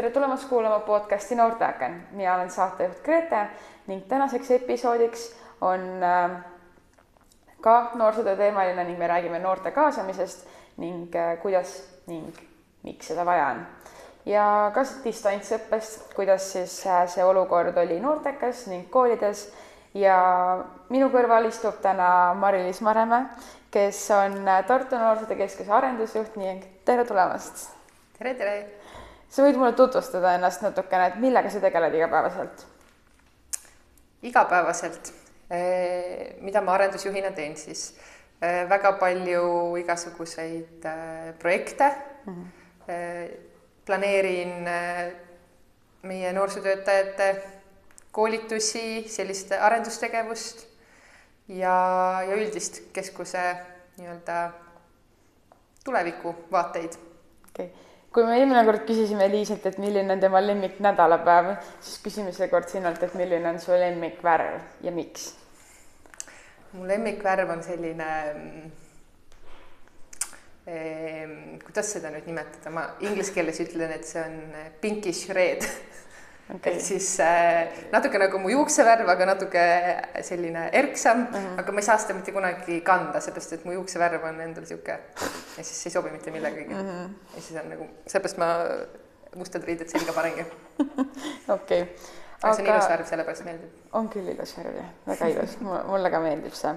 tere tulemast kuulama podcasti Noorteaken, mina olen saatejuht Grete ning tänaseks episoodiks on äh, ka noorsootöö teemaline ning me räägime noorte kaasamisest ning äh, kuidas ning miks seda vaja on. ja ka distantsõppest, kuidas siis äh, see olukord oli noortekas ning koolides ja minu kõrval istub täna Mari-Liis Maremäe, kes on Tartu Noorsootöö Keskuse arendusjuht ning tere tulemast. tere, tere sa võid mulle tutvustada ennast natukene, et millega sa tegeled igapäevaselt? igapäevaselt, mida ma arendusjuhina teen siis väga palju igasuguseid projekte mm. -hmm. planeerin meie noorsootöötajate koolitusi, sellist arendustegevust ja, ja üldist keskuse nii-öelda tulevikuvaateid. okei okay kui me eelmine kord küsisime Liisilt, et milline on tema lemmik nädalapäev, siis küsime seekord sinult, et milline on su lemmikvärv ja miks? mu lemmikvärv on selline eh,, kuidas seda nüüd nimetada, ma inglise keeles ütlen, et see on pinkish red okay.. ehk siis äh, natuke nagu mu juuksevärv, aga natuke selline erksam mm, -hmm. aga ma ei saa seda mitte kunagi kanda, seepärast et mu juuksevärv on endal sihuke ja siis ei sobi mitte millegagi mm. -hmm. ja siis on nagu, seepärast ma mustad riided selga panengi. okei. aga see on ilus värv, sellepärast meeldib. on küll ilus värv jah, väga ilus mulle ka meeldib see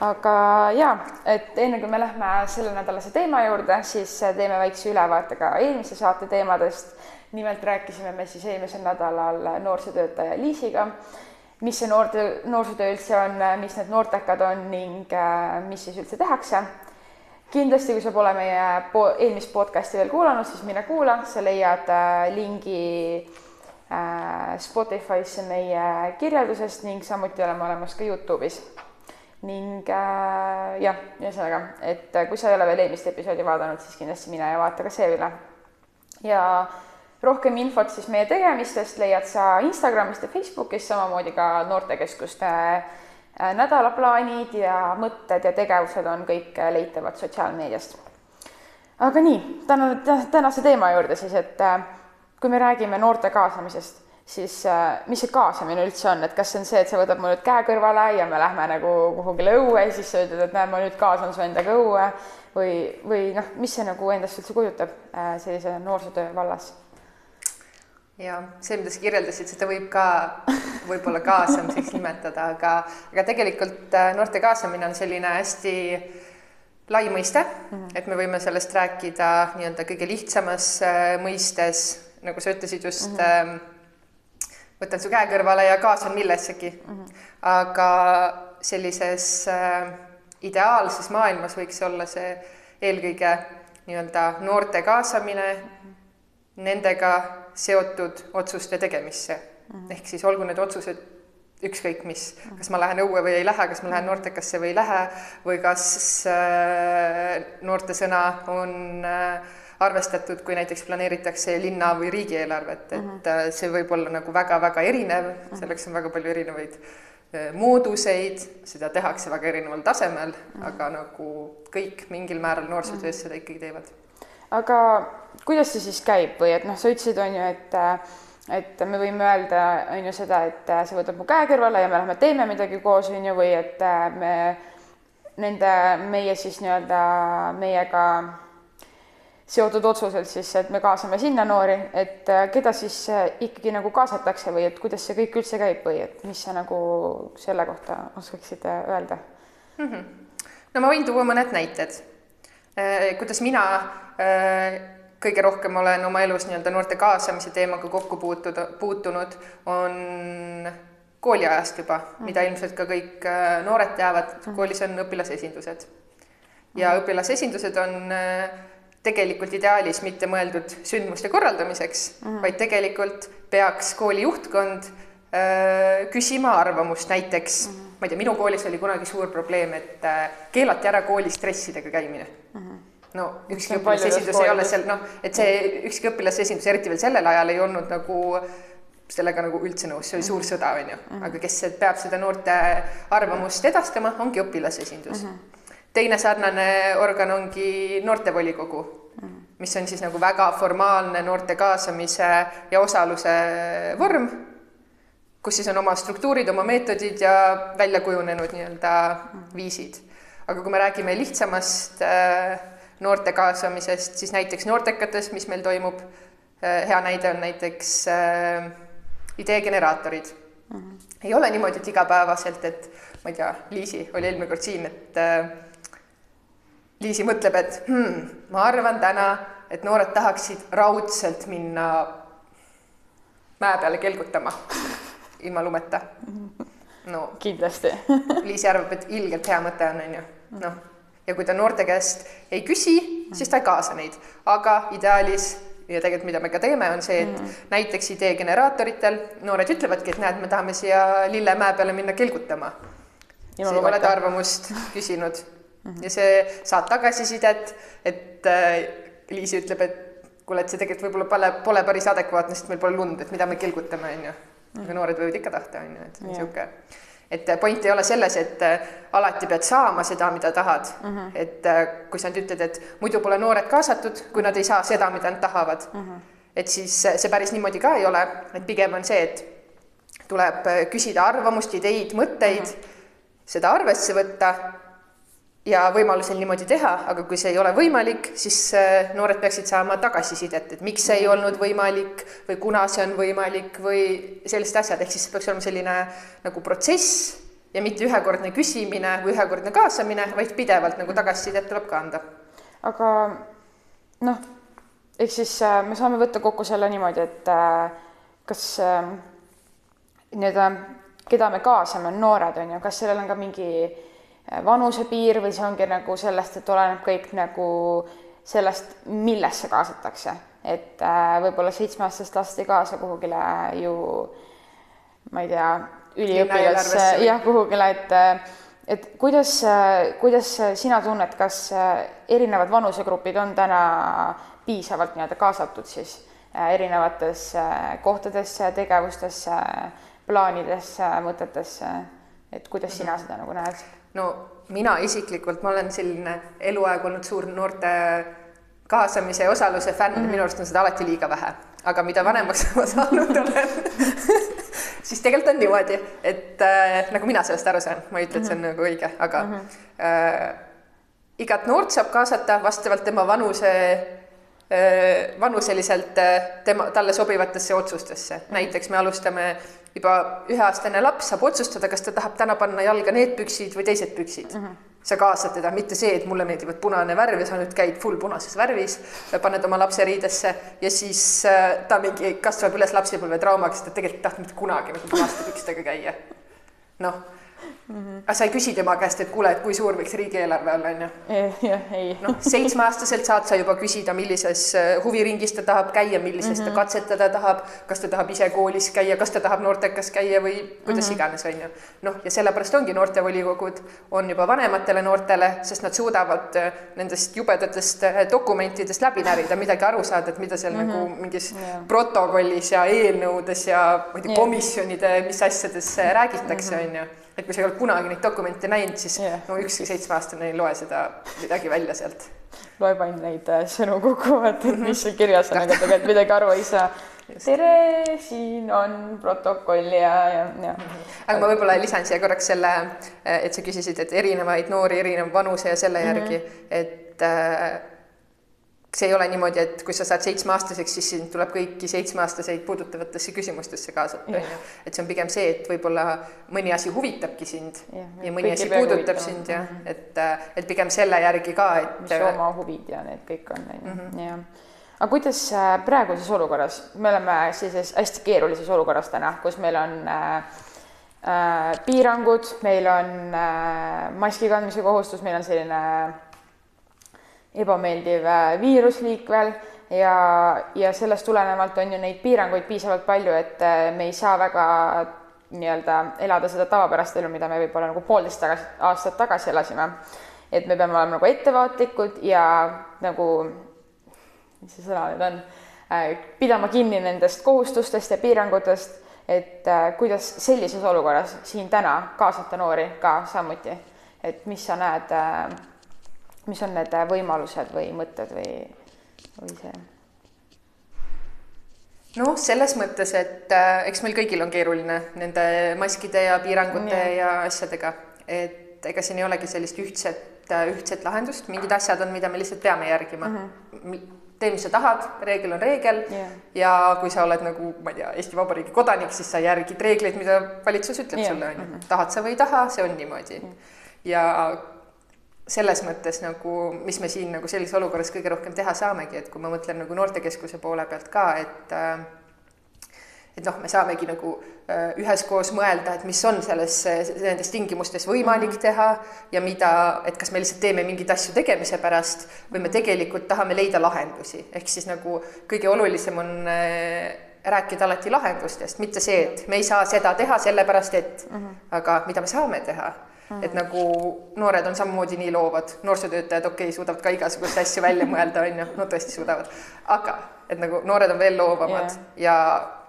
aga ja, et enne kui me lähme sellenädalase teema juurde, siis teeme väikse ülevaate ka eelmise saate teemadest nimelt rääkisime me siis eelmisel nädalal noorsootöötaja Liisiga, mis see noorte, noorsootöö üldse on, mis need noortekad on ning äh, mis siis üldse tehakse. kindlasti, kui sa pole meie po eelmist podcasti veel kuulanud, siis mine kuula, sa leiad äh, lingi äh, Spotify'sse meie kirjeldusest ning samuti oleme olemas ka Youtube'is ning äh, jah, ühesõnaga, et kui sa ei ole veel eelmist episoodi vaadanud, siis kindlasti mine ja vaata ka see üle. ja rohkem infot siis meie tegemistest leiad sa Instagramist ja Facebookist, samamoodi ka noortekeskuste äh, nädalaplaanid ja mõtted ja tegevused on kõik leitavad sotsiaalmeediast. aga nii, täna, tänase teema juurde siis, et äh, kui me räägime noorte kaasamisest, siis äh, mis see kaasamine üldse on, et kas see on see, et sa võtad mu nüüd käe kõrvale ja me lähme nagu kuhugile õue ja siis sa ütled, et näed, ma nüüd kaasan su endaga õue? Või, või noh, mis see nagu endast üldse kujutab sellise noorsootöö vallas ja see, mida sa kirjeldasid, seda võib ka võib-olla kaasamiseks nimetada, aga, aga tegelikult äh, noorte kaasamine on selline hästi lai mõiste mm, -hmm. et me võime sellest rääkida nii-öelda kõige lihtsamas äh, mõistes, nagu sa ütlesid just mm, -hmm. võtan su käe kõrvale ja kaasan millessegi mm. -hmm. aga sellises äh, ideaalses maailmas võiks olla see eelkõige nii-öelda noorte kaasamine mm, -hmm. nendega seotud otsuste tegemisse mm. -hmm. ehk siis olgu need otsused ükskõik mis, kas ma lähen õue või ei lähe, kas ma lähen noortekasse või ei lähe või kas äh, noorte sõna on äh, arvestatud, kui näiteks planeeritakse linna või riigieelarvet, et mm -hmm. see võib olla nagu väga-väga erinev, selleks on väga palju erinevaid äh, mooduseid, seda tehakse väga erineval tasemel mm, -hmm. aga nagu kõik mingil määral noorsootöös mm -hmm. seda ikkagi teevad aga kuidas see siis käib või et noh, sa ütlesid, on ju, et et me võime öelda, on ju seda, et sa võtad mu käe kõrvale ja me lähme teeme midagi koos, on ju, või et me nende, meie siis nii-öelda meiega seotud otsused siis, et me kaasame sinna noori, et keda siis ikkagi nagu kaasatakse või et kuidas see kõik üldse käib või et mis sa nagu selle kohta oskaksid öelda mm? -hmm. no ma võin tuua mõned näited Äh, kuidas mina äh, kõige rohkem olen oma elus nii-öelda noorte kaasamise teemaga kokku puutud, puutunud, on kooliajast juba, mida mhm. ilmselt ka kõik äh, noored teavad, mhm. koolis on õpilasesindused. ja mhm. õpilasesindused on tegelikult ideaalis mitte mõeldud sündmuste korraldamiseks mm, -hmm. vaid tegelikult peaks kooli juhtkond küsima arvamust näiteks mm, -hmm ma ei tea, minu koolis oli kunagi suur probleem, et äh, keelati ära koolis dressidega käimine mm. -hmm no ükski õpilasesindus ei ole seal noh, et see ükski õpilasesindus, eriti veel sellel ajal ei olnud nagu sellega nagu üldse nõus, see oli suur sõda, on ju, mhm. aga kes peab seda noorte arvamust edastama, ongi õpilasesindus mm. -hmm. teine sarnane organ ongi noortevolikogu mm. -hmm mis on siis nagu väga formaalne noorte kaasamise ja osaluse vorm, kus siis on oma struktuurid, oma meetodid ja välja kujunenud nii-öelda viisid. aga kui me räägime lihtsamast äh, noorte kaasamisest, siis näiteks noortekates, mis meil toimub, äh, hea näide on näiteks äh, ideegeneraatorid mm. -hmm. ei ole niimoodi, et igapäevaselt, et ma ei tea, Liisi oli eelmine kord siin, et Liisi mõtleb, et hmm, ma arvan täna, et noored tahaksid raudselt minna mäe peale kelgutama ilma lumeta. no kindlasti Liisi arvab, et ilgelt hea mõte on, on ju, noh, ja kui ta noorte käest ei küsi, siis ta ei kaasa neid, aga ideaalis ja tegelikult, mida me ka teeme, on see, et mm. näiteks ideegeneraatoritel noored ütlevadki, et näed, me tahame siia Lillemäe peale minna kelgutama. sa ei ole ta arvamust küsinud mm. -hmm. ja see saad tagasisidet, et äh, Liisi ütleb, et kuule, et see tegelikult võib-olla pole, pole päris adekvaatne, sest meil pole lund, et mida me kilgutame, on ju. Aga noored võivad ikka tahta, on ju, et niisugune et äh, point ei ole selles, et äh, alati pead saama seda, mida tahad mm. -hmm. et äh, kui sa nüüd ütled, et muidu pole noored kaasatud, kui nad ei saa seda, mida nad tahavad mm, -hmm. et siis see päris niimoodi ka ei ole, et pigem on see, et tuleb küsida arvamust, ideid, mõtteid mm, -hmm. seda arvesse võtta ja võimalusel niimoodi teha, aga kui see ei ole võimalik, siis äh, noored peaksid saama tagasisidet, et miks see ei olnud võimalik või kuna see on võimalik või sellised asjad, ehk siis peaks olema selline nagu protsess ja mitte ühekordne küsimine või ühekordne kaasamine, vaid pidevalt nagu tagasisidet tuleb ka anda. aga noh, ehk siis äh, me saame võtta kokku selle niimoodi, et äh, kas nii-öelda, keda me kaasame, on noored, on ju, kas sellel on ka mingi vanusepiir või see ongi nagu sellest, et oleneb kõik nagu sellest, millesse kaasatakse, et äh, võib-olla seitsmeaastast last ei kaasa kuhugile ju ma ei tea, üliõpilasse, jah, kuhugile, et et kuidas, kuidas sina tunned, kas erinevad vanusegrupid on täna piisavalt nii-öelda kaasatud siis äh, erinevatesse kohtadesse, tegevustesse, plaanidesse, mõtetesse, et kuidas sina seda nagu näed? No mina isiklikult, ma olen selline eluaeg olnud suur noorte kaasamise ja osaluse fänn mm, -hmm. minu arust on seda alati liiga vähe, aga mida vanemaks ma saanud olen siis tegelikult on niimoodi, et äh, nagu mina sellest aru saan, ma ei ütle, et see on -hmm. nagu õige, aga mm -hmm. äh, igat noort saab kaasata vastavalt tema vanuse äh, vanuseliselt äh, tema, talle sobivatesse otsustesse. Mhm. näiteks me alustame juba üheaastane laps saab otsustada, kas ta tahab täna panna jalga need püksid või teised püksid mm. -hmm. sa kaasad teda, mitte see, et mulle meeldivad punane värv ja sa nüüd käid full punases värvis, paned oma lapse riidesse ja siis äh, ta mingi kasvab üles lapsepõlvetraumaga, sest ta tegelikult ei tahtnud mitte kunagi nagu punaste pükstega käia. noh. Aga sa ei küsi tema käest, et kuule, et kui suur võiks riigieelarve olla, onju. jah, ei. noh, seitsmeaastaselt saad sa juba küsida, millises äh, huviringis ta tahab käia, millises mm -hmm. ta mhm. katsetada tahab, kas ta tahab ise koolis käia, kas ta tahab noortekas käia või kuidas mm -hmm. iganes, onju. noh, ja sellepärast ongi noortevolikogud on juba vanematele noortele, sest nad suudavad äh, nendest jubedatest äh, dokumentidest läbi närida, midagi aru saada, et mida seal mm -hmm. nagu mingis yeah. protokollis ja eelnõudes ja ma ei tea komisjonide, mis asjades räägitakse, mhm. onju et kui sa ei olnud kunagi neid dokumente näinud, siis yeah. no ükski seitsmeaastane ei loe seda midagi välja sealt. loeb ainult neid äh, sõnu kokku, vaata, et mis seal kirjas on, aga tegelikult midagi aru ei saa. tere, siin on protokoll ja, ja, ja. aga ma võib-olla lisan siia korraks selle, äh, et sa küsisid, et erinevaid noori, erineva vanuse ja selle mhm. järgi mm, -hmm. et äh, see ei ole niimoodi, et kui sa saad seitsmeaastaseks, siis sind tuleb kõiki seitsmeaastaseid puudutavatesse küsimustesse kaasata, onju. et see on pigem see, et võib-olla mõni asi huvitabki sind ja, ja mõni asi puudutab sind ja mm -hmm. et, et pigem selle järgi ka, et. mis oma huvid ja need kõik on, onju, mhm. jah. aga kuidas äh, praeguses olukorras, me oleme sellises hästi keerulises olukorras täna, kus meil on äh, äh, piirangud, meil on äh, maski kandmise kohustus, meil on selline äh, ebameeldiv äh, viirus liikvel ja, ja sellest tulenevalt on ju neid piiranguid piisavalt palju, et äh, me ei saa väga nii-öelda elada seda tavapärast elu, mida me võib-olla nagu poolteist tagasi, aastat tagasi elasime. et me peame olema nagu ettevaatlikud ja nagu, mis see sõna nüüd on, äh, pidama kinni nendest kohustustest ja piirangutest, et kuidas sellises olukorras siin täna kaasata noori ka samuti, et mis sa näed mis on need võimalused või mõtted või või see noh, selles mõttes, et äh, eks meil kõigil on keeruline nende maskide ja piirangute ja, ja asjadega, et ega siin ei olegi sellist ühtset, äh, ühtset lahendust, mingid asjad on, mida me lihtsalt peame järgima mm. -hmm. tee, mis sa tahad, reegel on reegel yeah. ja kui sa oled nagu, ma ei tea, Eesti Vabariigi kodanik, siis sa järgid reegleid, mida valitsus ütleb yeah. sulle, on ju. Mhm. tahad sa või ei taha, see on niimoodi yeah.. ja selles mõttes nagu, mis me siin nagu sellises olukorras kõige rohkem teha saamegi, et kui ma mõtlen nagu noortekeskuse poole pealt ka, et äh, et noh, me saamegi nagu äh, üheskoos mõelda, et mis on selles, nendes tingimustes võimalik mhm. teha ja mida, et kas me lihtsalt teeme mingeid asju tegemise pärast või me tegelikult tahame leida lahendusi, ehk siis nagu kõige olulisem on äh, rääkida alati lahendustest, mitte see, et me ei saa seda teha sellepärast, et mm, -hmm. aga mida me saame teha Mm. et nagu noored on samamoodi nii loovad, noorsootöötajad, okei okay,, suudavad ka igasuguseid asju välja mõelda, on ju, no tõesti suudavad. aga et nagu noored on veel loovamad yeah. ja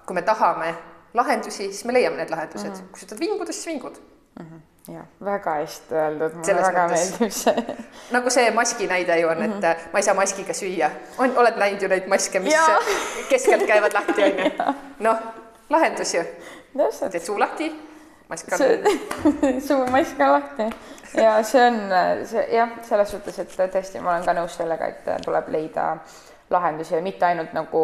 kui me tahame lahendusi, siis me leiame need lahendused mm. -hmm. kui sa tahad vinguda, siis vingud mm. -hmm jah, väga hästi öeldud, mulle väga mõttes. meeldib see. nagu see maski näide ju on, et mm -hmm. ma ei saa maskiga süüa. on, oled näinud ju neid maske, mis ja. keskelt käivad lahti, onju. noh, lahendus ju. teed suu lahti, mask on. suu mask on lahti ja see on see jah, selles suhtes, et tõesti, ma olen ka nõus sellega, et tuleb leida lahendusi ja mitte ainult nagu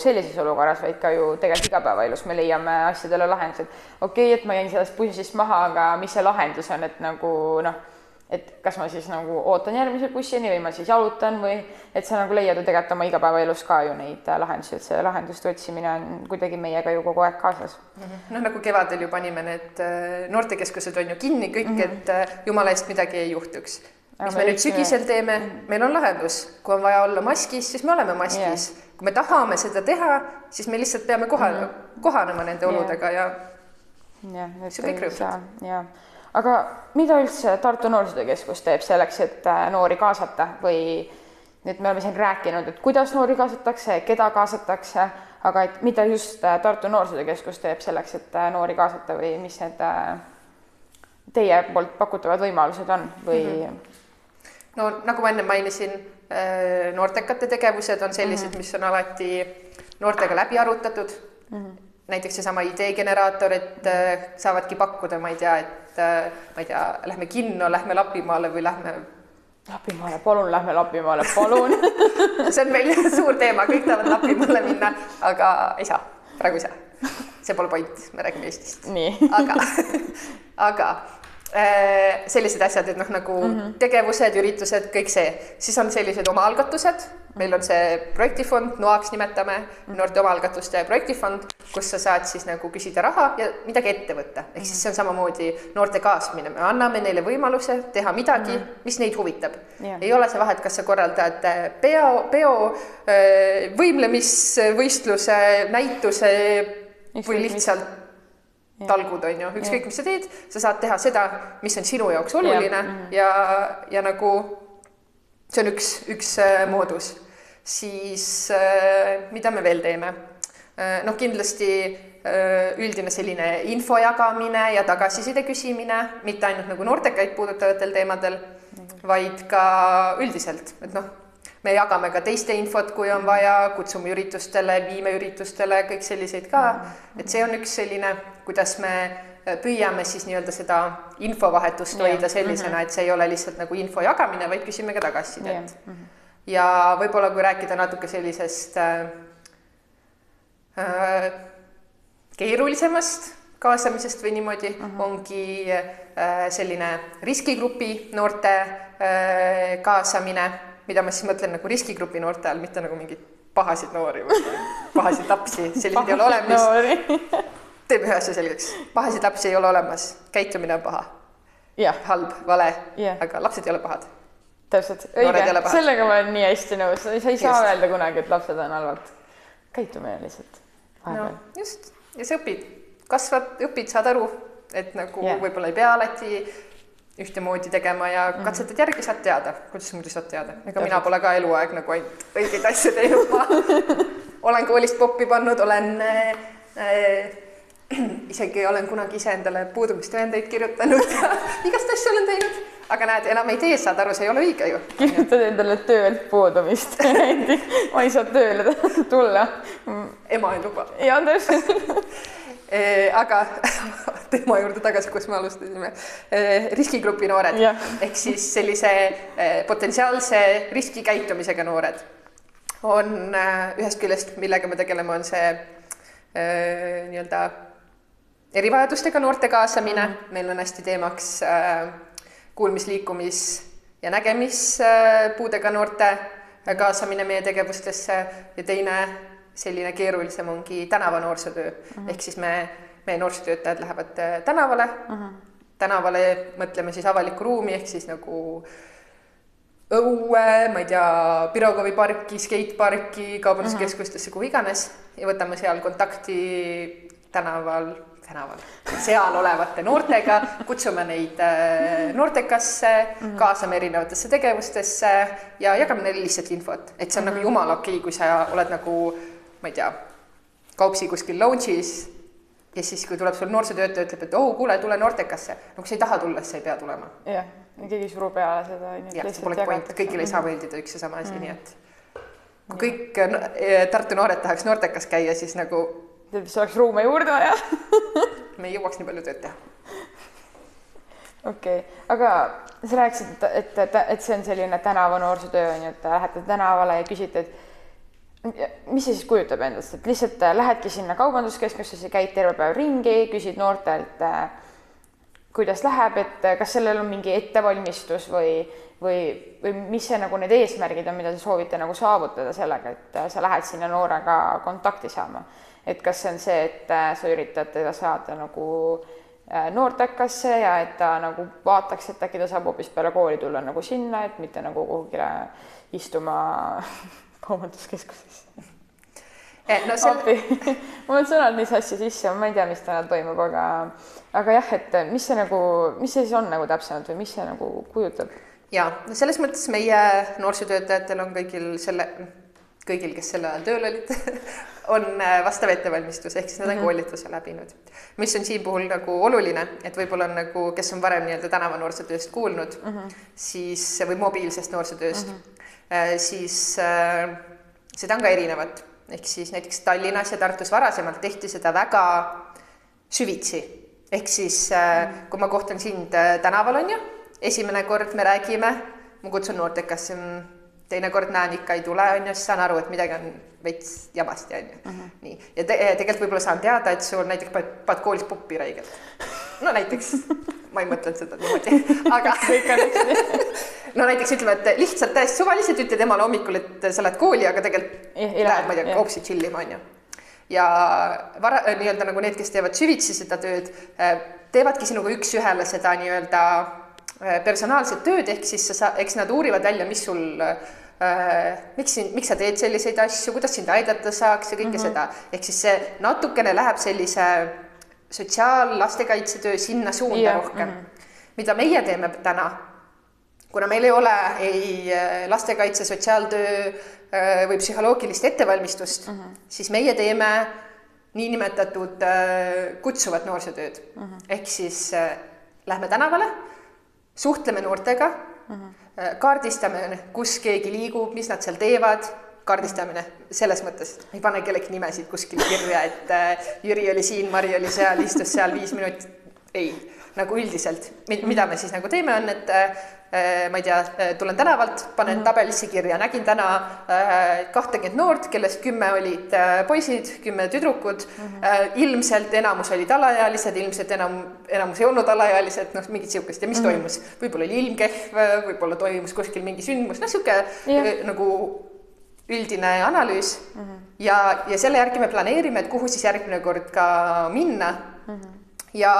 sellises olukorras, vaid ka ju tegelikult igapäevaelus me leiame asjadele lahendused. okei okay,, et ma jäin sellest bussist maha, aga mis see lahendus on, et nagu noh et kas ma siis nagu ootan järgmise bussini või ma siis jalutan või et sa nagu leiad ju tegelikult oma igapäevaelus ka ju neid äh, lahendusi, et see lahenduste otsimine on kuidagi meiega ju kogu aeg kaasas. Mhm. noh, nagu kevadel ju panime need äh, noortekeskused on ju kinni kõik mm, -hmm. et äh, jumala eest midagi ei juhtuks. mis me nüüd sügisel teeme, mhm. meil on lahendus, kui on vaja olla maskis, siis me oleme maskis yeah., kui me tahame seda teha, siis me lihtsalt peame koha mm, -hmm. kohanema nende oludega yeah. ja. jah, et ei saa, jah aga mida üldse Tartu Noorsootöö Keskus teeb selleks, et äh, noori kaasata või nüüd me oleme siin rääkinud, et kuidas noori kaasatakse, keda kaasatakse, aga et mida just äh, Tartu Noorsootöö Keskus teeb selleks, et äh, noori kaasata või mis need teie poolt pakutavad võimalused on või mm? -hmm. no nagu ma enne mainisin, noortekate tegevused on sellised mm, -hmm. mis on alati noortega läbi arutatud mm. -hmm. näiteks seesama ideegeneraator, et saavadki pakkuda, ma ei tea, et et ma ei tea, lähme kinno, lähme Lapimaale või lähme Lapimaale, palun lähme Lapimaale, palun see on meil suur teema, kõik tahavad Lapimaale minna, aga ei saa, praegu ei saa. see pole point, me räägime Eestist. aga, aga sellised asjad, et noh, nagu mm -hmm. tegevused, üritused, kõik see, siis on sellised omaalgatused, meil on see projektifond, NOAK-s nimetame mm, -hmm. noorte omaalgatuste projektifond, kus sa saad siis nagu küsida raha ja midagi ette võtta, ehk siis see on samamoodi noorte kaasamine, me anname neile võimaluse teha midagi mm, -hmm. mis neid huvitab. Yeah.. ei ole see vahet, kas sa korraldad äh, peo, peo, äh, võimlemisvõistluse, näituse või lihtsalt talgud, on ju, ükskõik, mis sa teed, sa saad teha seda, mis on sinu jaoks oluline. Ja, mm. Ja, ja nagu see on üks, üks äh, moodus. siis äh, mida me veel teeme? Äh,? noh, kindlasti äh, üldine selline info jagamine ja tagasiside küsimine, mitte ainult nagu noortekaid puudutavatel teemadel vaid ka üldiselt, et noh me jagame ka teiste infot, kui on vaja, kutsume üritustele, viime üritustele, kõik selliseid ka. et see on üks selline, kuidas me äh, püüame siis nii-öelda seda infovahetust hoida sellisena, et see ei ole lihtsalt nagu info jagamine, vaid küsime ka tagasisidet. ja võib-olla, kui rääkida natuke sellisest äh, äh, keerulisemast kaasamisest või niimoodi uh, -huh. ongi äh, selline riskigrupi noorte äh, kaasamine mida ma siis mõtlen nagu riskigrupi noorte all, mitte nagu mingeid pahasid noori või pahasid lapsi, selliseid ei ole olemas. teeme ühe asja selgeks, pahasid lapsi ei ole olemas, käitumine on paha. halb, vale yeah., aga lapsed ei ole pahad. täpselt, õige, sellega ma olen nii hästi nõus, sa ei just. saa öelda kunagi, et lapsed on halvad. käitumine lihtsalt. no just, ja sa õpid, kasvad, õpid, saad aru, et nagu yeah. võib-olla ei pea alati ühtemoodi tegema ja mhm. katsetad järgi, saad teada, kuidas muidu saad teada, ega mina pole ka eluaeg nagu ainult õigeid asju teinud, ma olen koolist poppi pannud, olen äh, isegi olen kunagi ise endale puudumistõendeid kirjutanud ja igast asju olen teinud, aga näed, enam ei tee, saad aru, see ei ole õige ju. kirjutad endale töölt puudumist ma ei saa tööle tulla. ema ei luba. ja täpselt aga teema juurde tagasi, kus me alustasime. riskigrupi noored. Ehk siis sellise potentsiaalse riskikäitumisega noored. On ühest küljest, millega me tegeleme, on see nii-öelda erivajadustega noorte kaasamine. Mm, -hmm. meil on hästi teemaks äh, kuulmis-liikumis- ja nägemispuudega noorte kaasamine meie tegevustesse. Ja teine selline keerulisem ongi tänava noorsootöö mm -hmm. ehk siis me, meie noorsootöötajad lähevad äh, tänavale mm. -hmm. tänavale mõtleme siis avalikku ruumi ehk siis nagu õue, ma ei tea, Pirogovi parki, skateparki, kaubanduskeskustesse, kuhu iganes ja võtame seal kontakti tänaval tänaval, seal olevate noortega, kutsume neid äh, noortekasse mm, -hmm. kaasame erinevatesse tegevustesse ja jagame neile lihtsalt infot, et see on mm -hmm. nagu mhm. jumala okei okay,, kui sa oled nagu, ma ei tea, kaupsi kuskil lounge'is ja siis, kui tuleb sul noorsootöötaja, ütleb, et oh, kuule, tule noortekasse. no kui sa ei taha tulla, siis sa ei pea tulema. jah, keegi ei suru peale seda. jah, see pole point, kõigile ei saa meeldida üks ja sama asi mm, -hmm. nii et kui kõik no, eh, Tartu noored tahaks noortekas käia, siis nagu siis oleks ruume juurde vaja me ei jõuaks nii palju tööd teha. okei okay., aga sa rääkisid, et, et, et see on selline tänava noorsootöö on ju, et lähete tänavale ja küsite, et mis see siis kujutab endast, et lihtsalt lähedki sinna kaubanduskeskusesse, käid terve päev ringi, küsid noortelt, kuidas läheb, et kas sellel on mingi ettevalmistus või, või, või mis see nagu need eesmärgid on, mida te soovite nagu saavutada sellega, et sa lähed sinna noorega kontakti saama? Et kas see on see, et äh, sa üritad teda saada nagu äh, noortekasse ja et ta nagu vaataks, et äkki ta saab hoopis peale kooli tulla nagu sinna, et mitte nagu kuhugile istuma kaubanduskeskusesse eh, no sel... appi mul on sõnad nii sassi sisse, ma ei tea, mis täna toimub, aga aga jah, et mis see nagu, mis see siis on nagu täpsemalt või mis see nagu kujutab? ja no selles mõttes meie noorsootöötajatel on kõigil selle, kõigil, kes sel ajal tööl olid on äh, vastav ettevalmistus, ehk siis nad on mm -hmm. koolituse läbinud. mis on siin puhul nagu oluline, et võib-olla on nagu, kes on varem nii-öelda tänava noorsootööst kuulnud mm, -hmm. siis või mobiilsest noorsootööst mm, -hmm. Siis äh, seda on ka erinevat, ehk siis näiteks Tallinnas ja Tartus varasemalt tehti seda väga süvitsi, ehk siis äh, kui ma kohtan sind äh, tänaval, on ju, esimene kord me räägime, ma kutsun noortekasse teinekord näen ikka ei tule, on ju, siis saan aru, et midagi on veits jamasti, on ju. Mhm. nii, ja te tegelikult võib-olla saan teada, et sul näiteks paned, paned koolis puppi räigelt. no näiteks, ma ei mõtelnud seda niimoodi, aga no näiteks ütleme, et lihtsalt täiesti suvaliselt ütled emale hommikul, et sa lähed kooli, aga tegelikult lähed, ma ei tea, kaupsi tšillima, on ju. ja vara, nii-öelda nagu need, kes teevad süvitsi seda tööd, eh, teevadki sinuga üks-ühele seda nii-öelda eh, personaalset tööd, ehk siis sa, eks nad uurivad välja, mis sul Äh, miks sind, miks sa teed selliseid asju, kuidas sind aidata saaks ja kõike mm -hmm. seda, ehk siis see natukene läheb sellise sotsiaal-lastekaitsetöö sinna suunda yeah. rohkem mm. -hmm. mida meie teeme täna, kuna meil ei ole ei äh, lastekaitse, sotsiaaltöö äh, või psühholoogilist ettevalmistust mm, -hmm. siis meie teeme niinimetatud kutsuvat noorsootööd mm. -hmm. ehk siis lähme tänavale, suhtleme noortega mm. -hmm Äh, kaardistame, kus keegi liigub, mis nad seal teevad, kaardistamine selles mõttes, ei pane kellegi nimesid kuskil kirja, et äh, Jüri oli siin, Mari oli seal, istus seal viis minutit. ei, nagu üldiselt, mida me siis nagu teeme, on, et äh, Äh, ma ei tea, äh, tulen tänavalt, panen mm -hmm. tabelisse kirja, nägin täna äh, kahtekümmet noort, kellest kümme olid poisid, kümme tüdrukut mm. -hmm. ilmselt enamus olid alaealised, ilmselt enam, enamus ei olnud alaealised, noh, mingit sihukest ja mis mm -hmm. toimus, võib-olla oli ilm kehv, võib-olla toimus kuskil mingi sündmus, noh, sihuke yeah. nagu üldine analüüs mm -hmm. ja, ja selle järgi me planeerime, et kuhu siis järgmine kord ka minna mm. -hmm. ja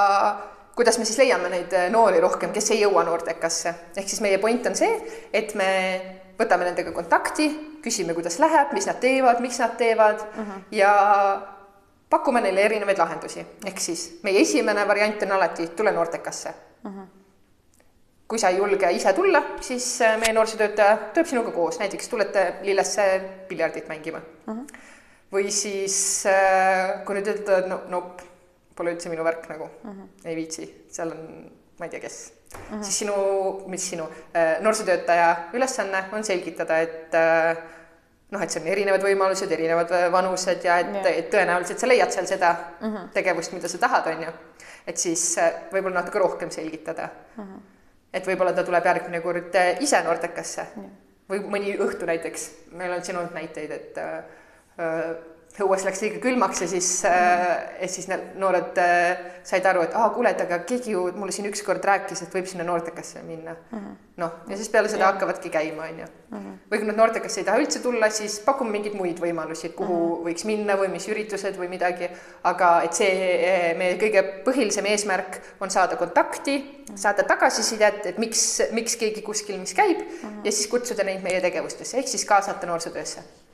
kuidas me siis leiame neid äh, noori rohkem, kes ei jõua noortekasse, ehk siis meie point on see, et me võtame nendega kontakti, küsime, kuidas läheb, mis nad teevad, miks nad teevad mhm. -huh. ja pakume neile erinevaid lahendusi, ehk siis meie esimene variant on alati tule noortekasse. Mhm. -huh. kui sa ei julge ise tulla, siis äh, meie noorsootöötaja tuleb sinuga koos, näiteks tulete lillesse piljardit mängima. Mhm. -huh. või siis äh, kui nüüd ütelda, no, no pole üldse minu värk nagu mm, -hmm. ei viitsi, seal on ma ei tea, kes mm, -hmm. siis sinu, mis sinu äh, noorsootöötaja ülesanne on selgitada, et äh, noh, et see on erinevad võimalused, erinevad äh, vanused ja et, et tõenäoliselt sa leiad seal seda mm -hmm. tegevust, mida sa tahad, on ju. et siis äh, võib-olla natuke rohkem selgitada mm. -hmm. et võib-olla ta tuleb järgmine kord äh, ise noortekasse mm -hmm. või mõni õhtu näiteks, meil on siin olnud näiteid, et äh, õues läks liiga külmaks ja siis äh,, et siis need noored äh, said aru, et aa, kuule, et aga keegi ju mulle siin ükskord rääkis, et võib sinna noortekasse minna mm -hmm.. noh, ja siis peale seda ja. hakkavadki käima, on ju. Mhm. või kui nad noortekasse ei taha üldse tulla, siis pakume mingeid muid võimalusi, kuhu mm -hmm. võiks minna või mis üritused või midagi. aga et see, meie kõige põhilisem eesmärk on saada kontakti mm, -hmm. saada tagasisidet, et miks, miks keegi kuskil mis käib mm -hmm. ja siis kutsuda neid meie tegevustesse ehk siis kaasata noorsootöösse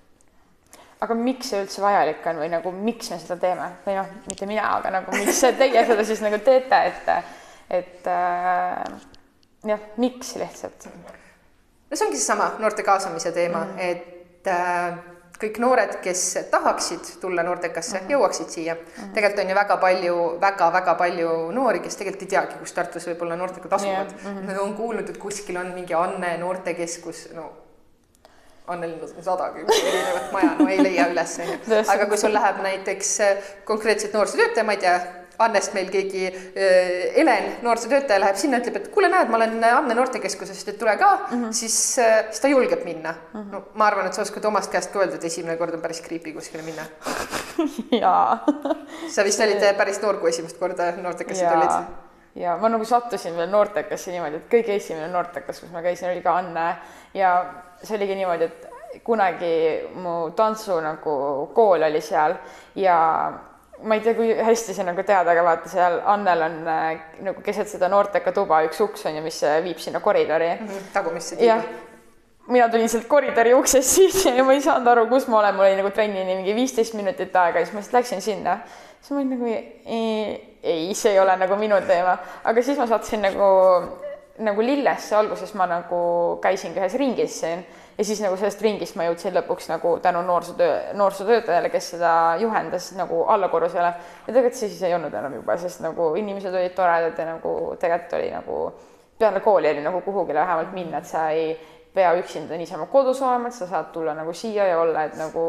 aga miks see üldse vajalik on või nagu miks me seda teeme või noh, mitte mina, aga nagu miks teie seda siis nagu teete, et, et äh, jah, miks lihtsalt? no see ongi seesama noorte kaasamise teema mm, -hmm. et äh, kõik noored, kes tahaksid tulla Nordekasse mm, -hmm. jõuaksid siia mm. -hmm. tegelikult on ju väga palju väga,, väga-väga palju noori, kes tegelikult ei teagi, kus Tartus võib-olla noortekad asuvad yeah.. Mm -hmm. Nad on kuulnud, et kuskil on mingi Anne noortekeskus, no On sadakümmend erinevat maja, no ei leia üles, onju. aga kui sul läheb näiteks äh, konkreetselt noorsootöötaja, ma ei tea, Annest meil keegi, äh, Helen, noorsootöötaja läheb sinna, ütleb, et kuule, näed, ma olen Anne noortekeskusest, et tule ka mm, -hmm. siis, äh, siis ta julgeb minna mm. -hmm. no ma arvan, et sa oskad omast käest ka öelda, et esimene kord on päris creepy kuskile minna jaa. sa vist olid päris noor, kui esimest korda noortekessid olid? ja ma nagu sattusin veel noortekasse niimoodi, et kõige esimene noortekas, kus ma käisin, oli ka Anne ja see oligi niimoodi, et kunagi mu tantsu nagu kool oli seal ja ma ei tea, kui hästi see nagu teada, aga vaata seal Annel on äh, nagu keset seda noorteka tuba üks uks on ju, mis äh, viib sinna koridori mm. -hmm, tagumisse tiiba. mina tulin sealt koridori uksest sisse ja ma ei saanud aru, kus ma olen, mul oli nagu trennini mingi viisteist minutit aega ja siis ma lihtsalt läksin sinna. siis ma olin nagu ei, ei, see ei ole nagu minu teema, aga siis ma sattusin nagu nagu lillesse alguses ma nagu käisingi ühes ringis siin ja siis nagu sellest ringist ma jõudsin lõpuks nagu tänu noorsootöö, noorsootöötajale, kes seda juhendas nagu allakorrusele. ja tegelikult siis ei olnud enam juba, sest nagu inimesed olid toredad ja nagu tegelikult oli nagu peale kooli oli nagu kuhugile vähemalt minna, et sa ei pea üksinda niisama kodus olema, et sa saad tulla nagu siia ja olla, et nagu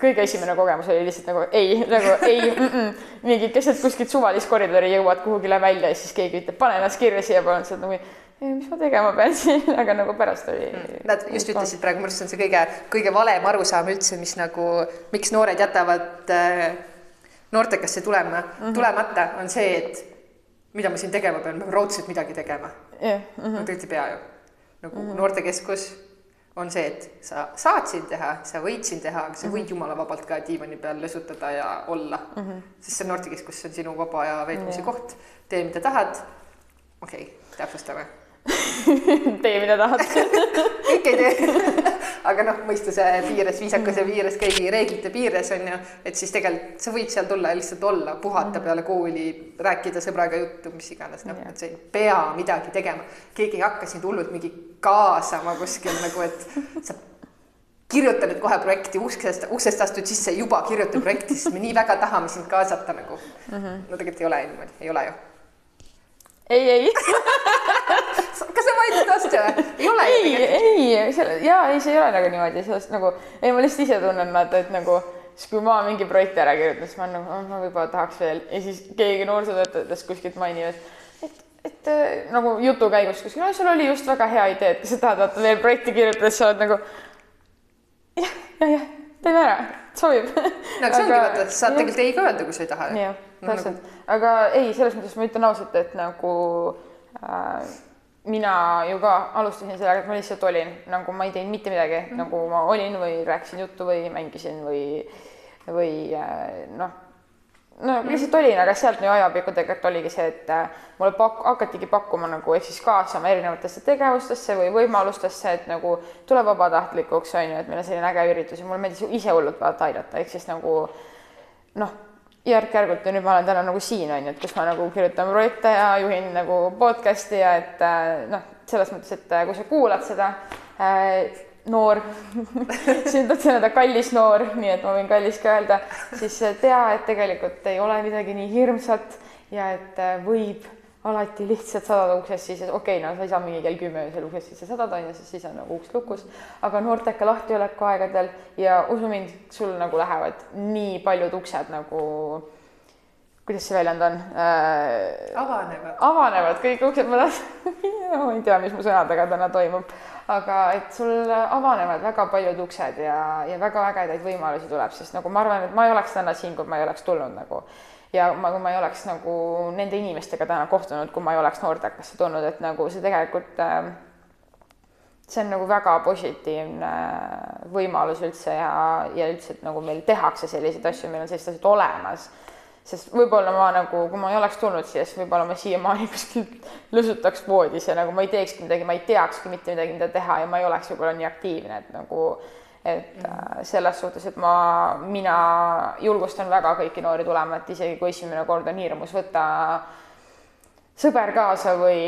kõige esimene kogemus oli lihtsalt nagu ei, nagu ei mm, -mm. mingi keset kuskilt suvalist koridori jõuad kuhugile välja ja siis keegi ütleb, pane ennast kirja siia, palun, sa oled nagu mis ma tegema pean aga nagu pärast oli. Mm. Nad just ütlesid praegu, minu arust on see kõige, kõige valem arusaam üldse, mis nagu, miks noored jätavad äh, noortekasse tulema mm, -hmm. tulemata, on see, et mida ma siin tegema pean, ma pean raudselt midagi tegema yeah.. Mm -hmm. no tegelikult ei pea ju. nagu mm -hmm. noortekeskus on see, et sa saad siin teha, sa võid siin teha, aga sa võid mm -hmm. jumala vabalt ka diivani peal lõsutada ja olla mm. -hmm. sest see noortekeskus on sinu vaba aja veetmise yeah. koht, tee, mida tahad. okei okay,, täpsustame tee, mida tahad kõik ei tee aga noh, mõistuse piires, viisakuse piires, kõigi reeglite piires on ju, et siis tegelikult sa võid seal tulla ja lihtsalt olla, puhata mm. peale kooli, rääkida sõbraga juttu, mis iganes, noh, et sa ei pea midagi tegema. keegi ei hakka sind hullult mingi kaasama kuskil nagu, et sa kirjuta nüüd kohe projekti uksest, uksest astud sisse, juba kirjuta projekti, sest me nii väga tahame sind kaasata nagu mm. -hmm. no tegelikult ei ole niimoodi, ei ole ju ei, ei vaidled vastu või? ei ole ei, ju tegelikult. ei, selle ja ei, see ei ole nagu niimoodi, sellest nagu ei, ma lihtsalt ise tunnen vaata, et nagu siis kui ma mingi projekti ära kirjutan, siis ma olen nagu, ma võib-olla tahaks veel ja siis keegi noorsootöötajatest kuskilt mainib, et et, et äh, nagu jutu käigus kuskil, sul oli just väga hea idee, et kas sa tahad vaata veel projekti kirjutada, siis sa oled nagu jah, jah, jah, teeme ära, sobib. no aga see ongi vaata, sa saad tegelikult ei ka öelda, kui sa ei taha. jah, täpselt nagu... aga ei, selles mõttes ma ütlen ausalt, et nagu äh, mina ju ka alustasin sellega, et ma lihtsalt olin, nagu ma ei teinud mitte midagi mm, -hmm. nagu ma olin või rääkisin juttu või mängisin või, või äh, noh, no lihtsalt olin, aga sealt minu ajapikku tegelikult oligi see, et äh, mulle pak-, hakatigi pakkuma nagu ehk siis kaasama erinevatesse tegevustesse või võimalustesse, et nagu tule vabatahtlikuks, on ju, et meil on selline äge üritus ja mulle meeldis ise hullult vaata aidata, ehk siis nagu noh järk-järgult ja nüüd ma olen täna nagu siin on ju, et kus ma nagu kirjutan projekte ja juhin nagu podcast'i ja et äh, noh, selles mõttes, et äh, kui sa kuulad seda äh, noor siin tahtsin öelda kallis noor, nii et ma võin kallis ka öelda, siis tea, et tegelikult ei ole midagi nii hirmsat ja et võib alati lihtsalt sadad uksest sisse, okei okay,, no sa ei saa mingi kell kümme öösel uksest sisse sadada, on ju, sest siis on nagu uks lukus. aga noorteka lahtioleku aegadel ja usu mind, sul nagu lähevad nii paljud uksed nagu, kuidas see väljend on äh,? avanevad. avanevad kõik uksed, ma ma ei tea, mis mu sõnadega täna toimub, aga et sul avanevad väga paljud uksed ja, ja väga ägedaid võimalusi tuleb, sest nagu ma arvan, et ma ei oleks täna siin, kui ma ei oleks tulnud nagu ja ma, kui ma ei oleks nagu nende inimestega täna kohtunud, kui ma ei oleks noortekasse tulnud, et nagu see tegelikult äh, see on nagu väga positiivne võimalus üldse ja, ja üldse, et nagu meil tehakse selliseid asju, meil on sellised asjad olemas. sest võib-olla ma nagu, kui ma ei oleks tulnud siia, siis võib-olla ma siiamaani kuskil lõsutaks voodis ja nagu ma ei teekski midagi, ma ei teakski mitte midagi, mida teha ja ma ei oleks võib-olla nii aktiivne, et nagu et äh, selles suhtes, et ma, mina julgustan väga kõiki noori tulema, et isegi kui esimene kord on hirmus, võta sõber kaasa või,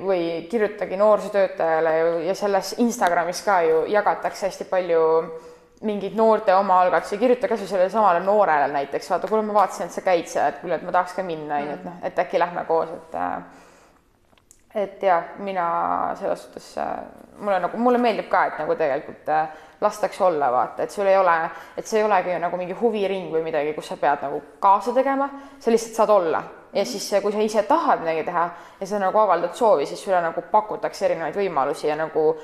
või kirjutage noorsootöötajale ja selles Instagramis ka ju jagatakse hästi palju mingeid noorte omaalgatusi, kirjuta kasvõi sellele samale noorele näiteks, vaata, kuule, ma vaatasin, et sa käid seal, et kuule, et ma tahaks ka minna, onju, et noh, et äkki lähme koos, et äh, et jah, mina selles suhtes, äh, mulle nagu, mulle meeldib ka, et nagu tegelikult lastakse olla, vaata, et sul ei ole, et see ei olegi ju nagu mingi huviring või midagi, kus sa pead nagu kaasa tegema, sa lihtsalt saad olla. Ja siis, kui sa ise tahad midagi teha ja sa nagu avaldad soovi, siis sulle nagu pakutakse erinevaid võimalusi ja nagu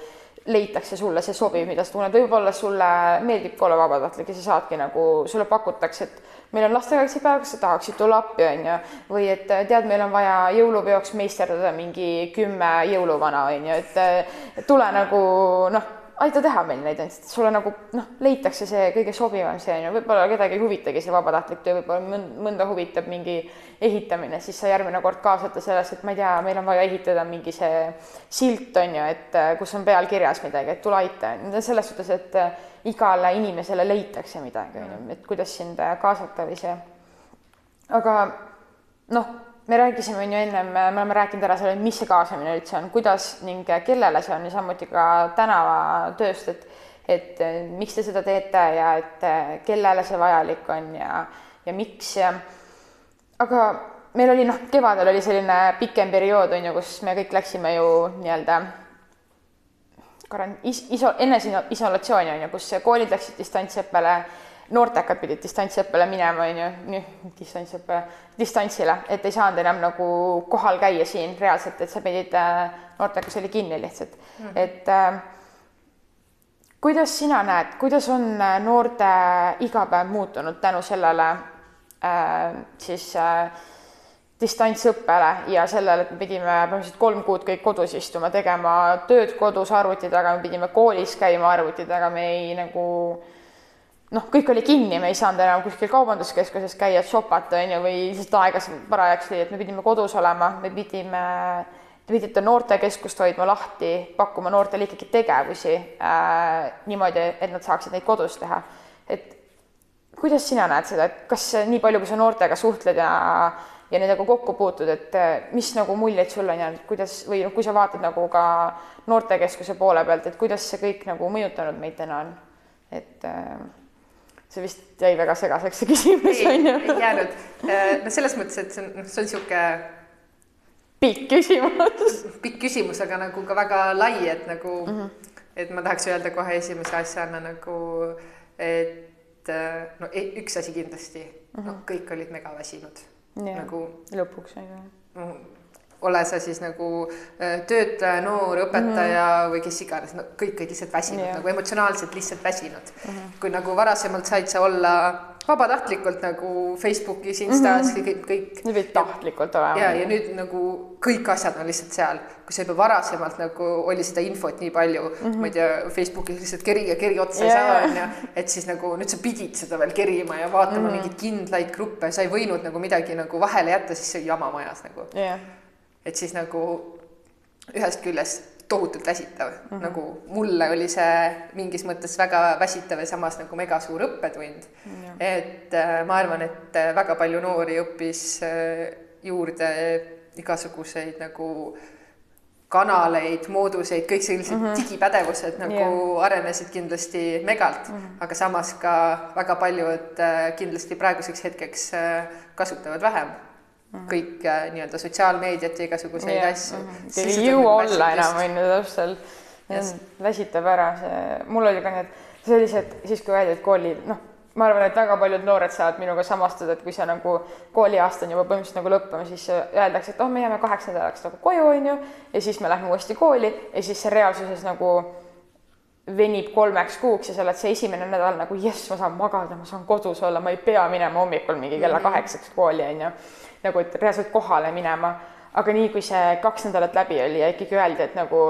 leitakse sulle see sobiv, mida sa tunned, võib-olla sulle meeldibki olla vabatahtlik ja sa saadki nagu, sulle pakutakse, et meil on lastekaitsepäev, kas sa tahaksid tulla appi, on ju, või et tead, meil on vaja jõulupeoks meisterdada mingi kümme jõuluvana, on ju, et tule nagu noh aita teha meil neid, et sulle nagu noh, leitakse see kõige sobivam, see on ju, võib-olla kedagi ei huvitagi see vabatahtlik töö, võib-olla mõnda huvitab mingi ehitamine, siis sa järgmine kord kaasata sellest, et ma ei tea, meil on vaja ehitada mingi see silt on ju, et kus on peal kirjas midagi, et tule aita, selles suhtes, et igale inimesele leitakse midagi, on ju, et kuidas sind kaasata või see. aga noh me rääkisime, on ju, ennem, me oleme rääkinud ära selle, mis see kaasamine üldse on, kuidas ning kellele see on ja samuti ka tänavatööst, et et miks te seda teete ja et kellele see vajalik on ja, ja miks ja aga meil oli noh, kevadel oli selline pikem periood, on ju, kus me kõik läksime ju nii-öelda karant-, iso-, enne isolatsiooni, on ju, kus koolid läksid distantsõppele noortekad pidid distantsõppele minema, on ju, distantsõppe, distantsile, et ei saanud enam nagu kohal käia siin reaalselt, et sa pidid, äh, noortekas oli kinni lihtsalt mm, -hmm. et äh, kuidas sina näed, kuidas on äh, noorte igapäev muutunud tänu sellele äh, siis äh, distantsõppele ja sellele, et me pidime põhimõtteliselt kolm kuud kõik kodus istuma, tegema tööd kodus arvuti taga, me pidime koolis käima arvuti taga, me ei nagu äh, noh, kõik oli kinni, me ei saanud enam kuskil kaubanduskeskuses käia, shopata, on ju, või lihtsalt aega parajaks oli, et me pidime kodus olema, me pidime, te pidite noortekeskust hoidma lahti, pakkuma noortele ikkagi tegevusi äh, niimoodi, et nad saaksid neid kodus teha. et kuidas sina näed seda, et kas nii palju, kui sa noortega suhtled ja ja nendega kokku puutud, et äh, mis nagu muljeid sul on jäänud, kuidas või noh, kui sa vaatad nagu ka noortekeskuse poole pealt, et kuidas see kõik nagu mõjutanud meid täna on, et äh, see vist jäi väga segaseks, see küsimus on ju. ei jäänud. Äh, no selles mõttes, et see on, noh, see on niisugune pikk küsimus. pikk küsimus, aga nagu ka väga lai, et nagu mm, -hmm. et ma tahaks öelda kohe esimese asjana nagu, et äh, no e-, üks asi kindlasti mm, -hmm. noh, kõik olid megaväsinud. nagu lõpuks on ju no, ole sa siis nagu äh, töötaja, noor õpetaja mm -hmm. või kes iganes, no kõik olid lihtsalt väsinud yeah. nagu emotsionaalselt lihtsalt väsinud mm. -hmm. kui nagu varasemalt said sa olla vabatahtlikult nagu Facebookis, Instas mm, -hmm. kõik, kõik. nüüd pidi tahtlikult olema. ja, ja nüüd nagu kõik asjad on lihtsalt seal, kui sa juba varasemalt nagu oli seda infot nii palju mm, -hmm. ma ei tea, Facebookis lihtsalt keri ja keri otsa yeah. ei saa, onju, et siis nagu nüüd sa pidid seda veel kerima ja vaatama mm -hmm. mingeid kindlaid gruppe, sa ei võinud nagu midagi nagu vahele jätta, siis see jama majas nagu yeah et siis nagu ühest küljest tohutult väsitav mm, -hmm. nagu mulle oli see mingis mõttes väga väsitav ja samas nagu megasuur õppetund mm. -hmm. et äh, ma arvan, et äh, väga palju noori õppis äh, juurde igasuguseid nagu kanaleid, mooduseid, kõik sellised mm -hmm. digipädevused nagu yeah. arenesid kindlasti megalt mm, -hmm. aga samas ka väga paljud kindlasti praeguseks hetkeks kasutavad vähem kõik äh, nii-öelda sotsiaalmeediat ja igasuguseid Jah, asju. mhm. Siis ei sa jõua olla enam onju täpselt. Just. väsitab ära see. Mul oli ka nii et sellised siis kui öeldi et kooli noh ma arvan et väga paljud noored saavad minuga samastuda et kui sa nagu kooliaasta on juba põhimõtteliselt nagu lõppemas siis öeldakse et oh me jääme kaheks nädalaks nagu koju onju ja siis me lähme uuesti kooli ja siis see reaalsuses nagu venib kolmeks kuuks ja sa oled see esimene nädal nagu jess, ma saan magada, ma saan kodus olla, ma ei pea minema hommikul mingi kella kaheksaks kooli onju. nagu et reaalselt kohale minema, aga nii kui see kaks nädalat läbi oli ja ikkagi öeldi, et nagu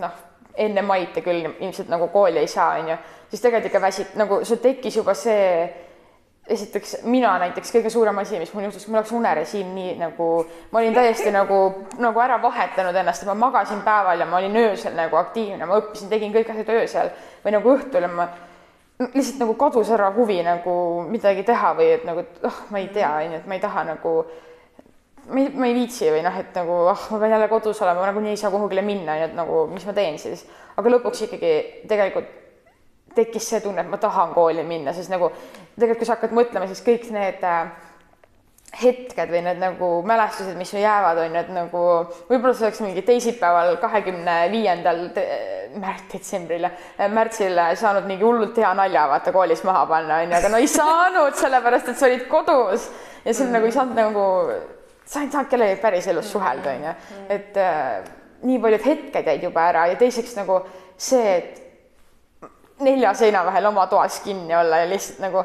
noh, enne maid te küll ilmselt nagu kooli ei saa, onju, siis tegelikult ikka väsid, nagu sul tekkis juba see esiteks mina näiteks kõige suurem asi, mis mul juhtus, mul läks unerežiim nii nagu, ma olin täiesti nagu, nagu ära vahetanud ennast, ma magasin päeval ja ma olin öösel nagu aktiivne, ma õppisin, tegin kõik asjad öösel või nagu õhtul ja ma lihtsalt nagu kadus ära huvi nagu midagi teha või et nagu, et oh, ma ei tea, onju, et ma ei taha nagu ma ei, ma ei viitsi või noh, et nagu ah oh,, ma pean jälle kodus olema, ma nagunii ei saa kuhugile minna, nii et nagu mis ma teen siis. aga lõpuks ikkagi tegelikult tekkis see tunne, et ma tahan kooli minna, sest nagu tegelikult, kui sa hakkad mõtlema, siis kõik need äh, hetked või need nagu mälestused, mis sul jäävad, on ju, et nagu võib-olla see oleks mingi teisipäeval, kahekümne viiendal märts, detsembril, märtsil saanud mingi hullult hea nalja vaata koolis maha panna, on ju, aga no ei saanud, sellepärast et sa olid kodus ja sul mm. nagu ei saanud nagu, sa ei saanud kellegagi päriselus suhelda, on ju, et äh, nii paljud hetked jäid juba ära ja teiseks nagu see, et nelja seina vahel oma toas kinni olla ja lihtsalt nagu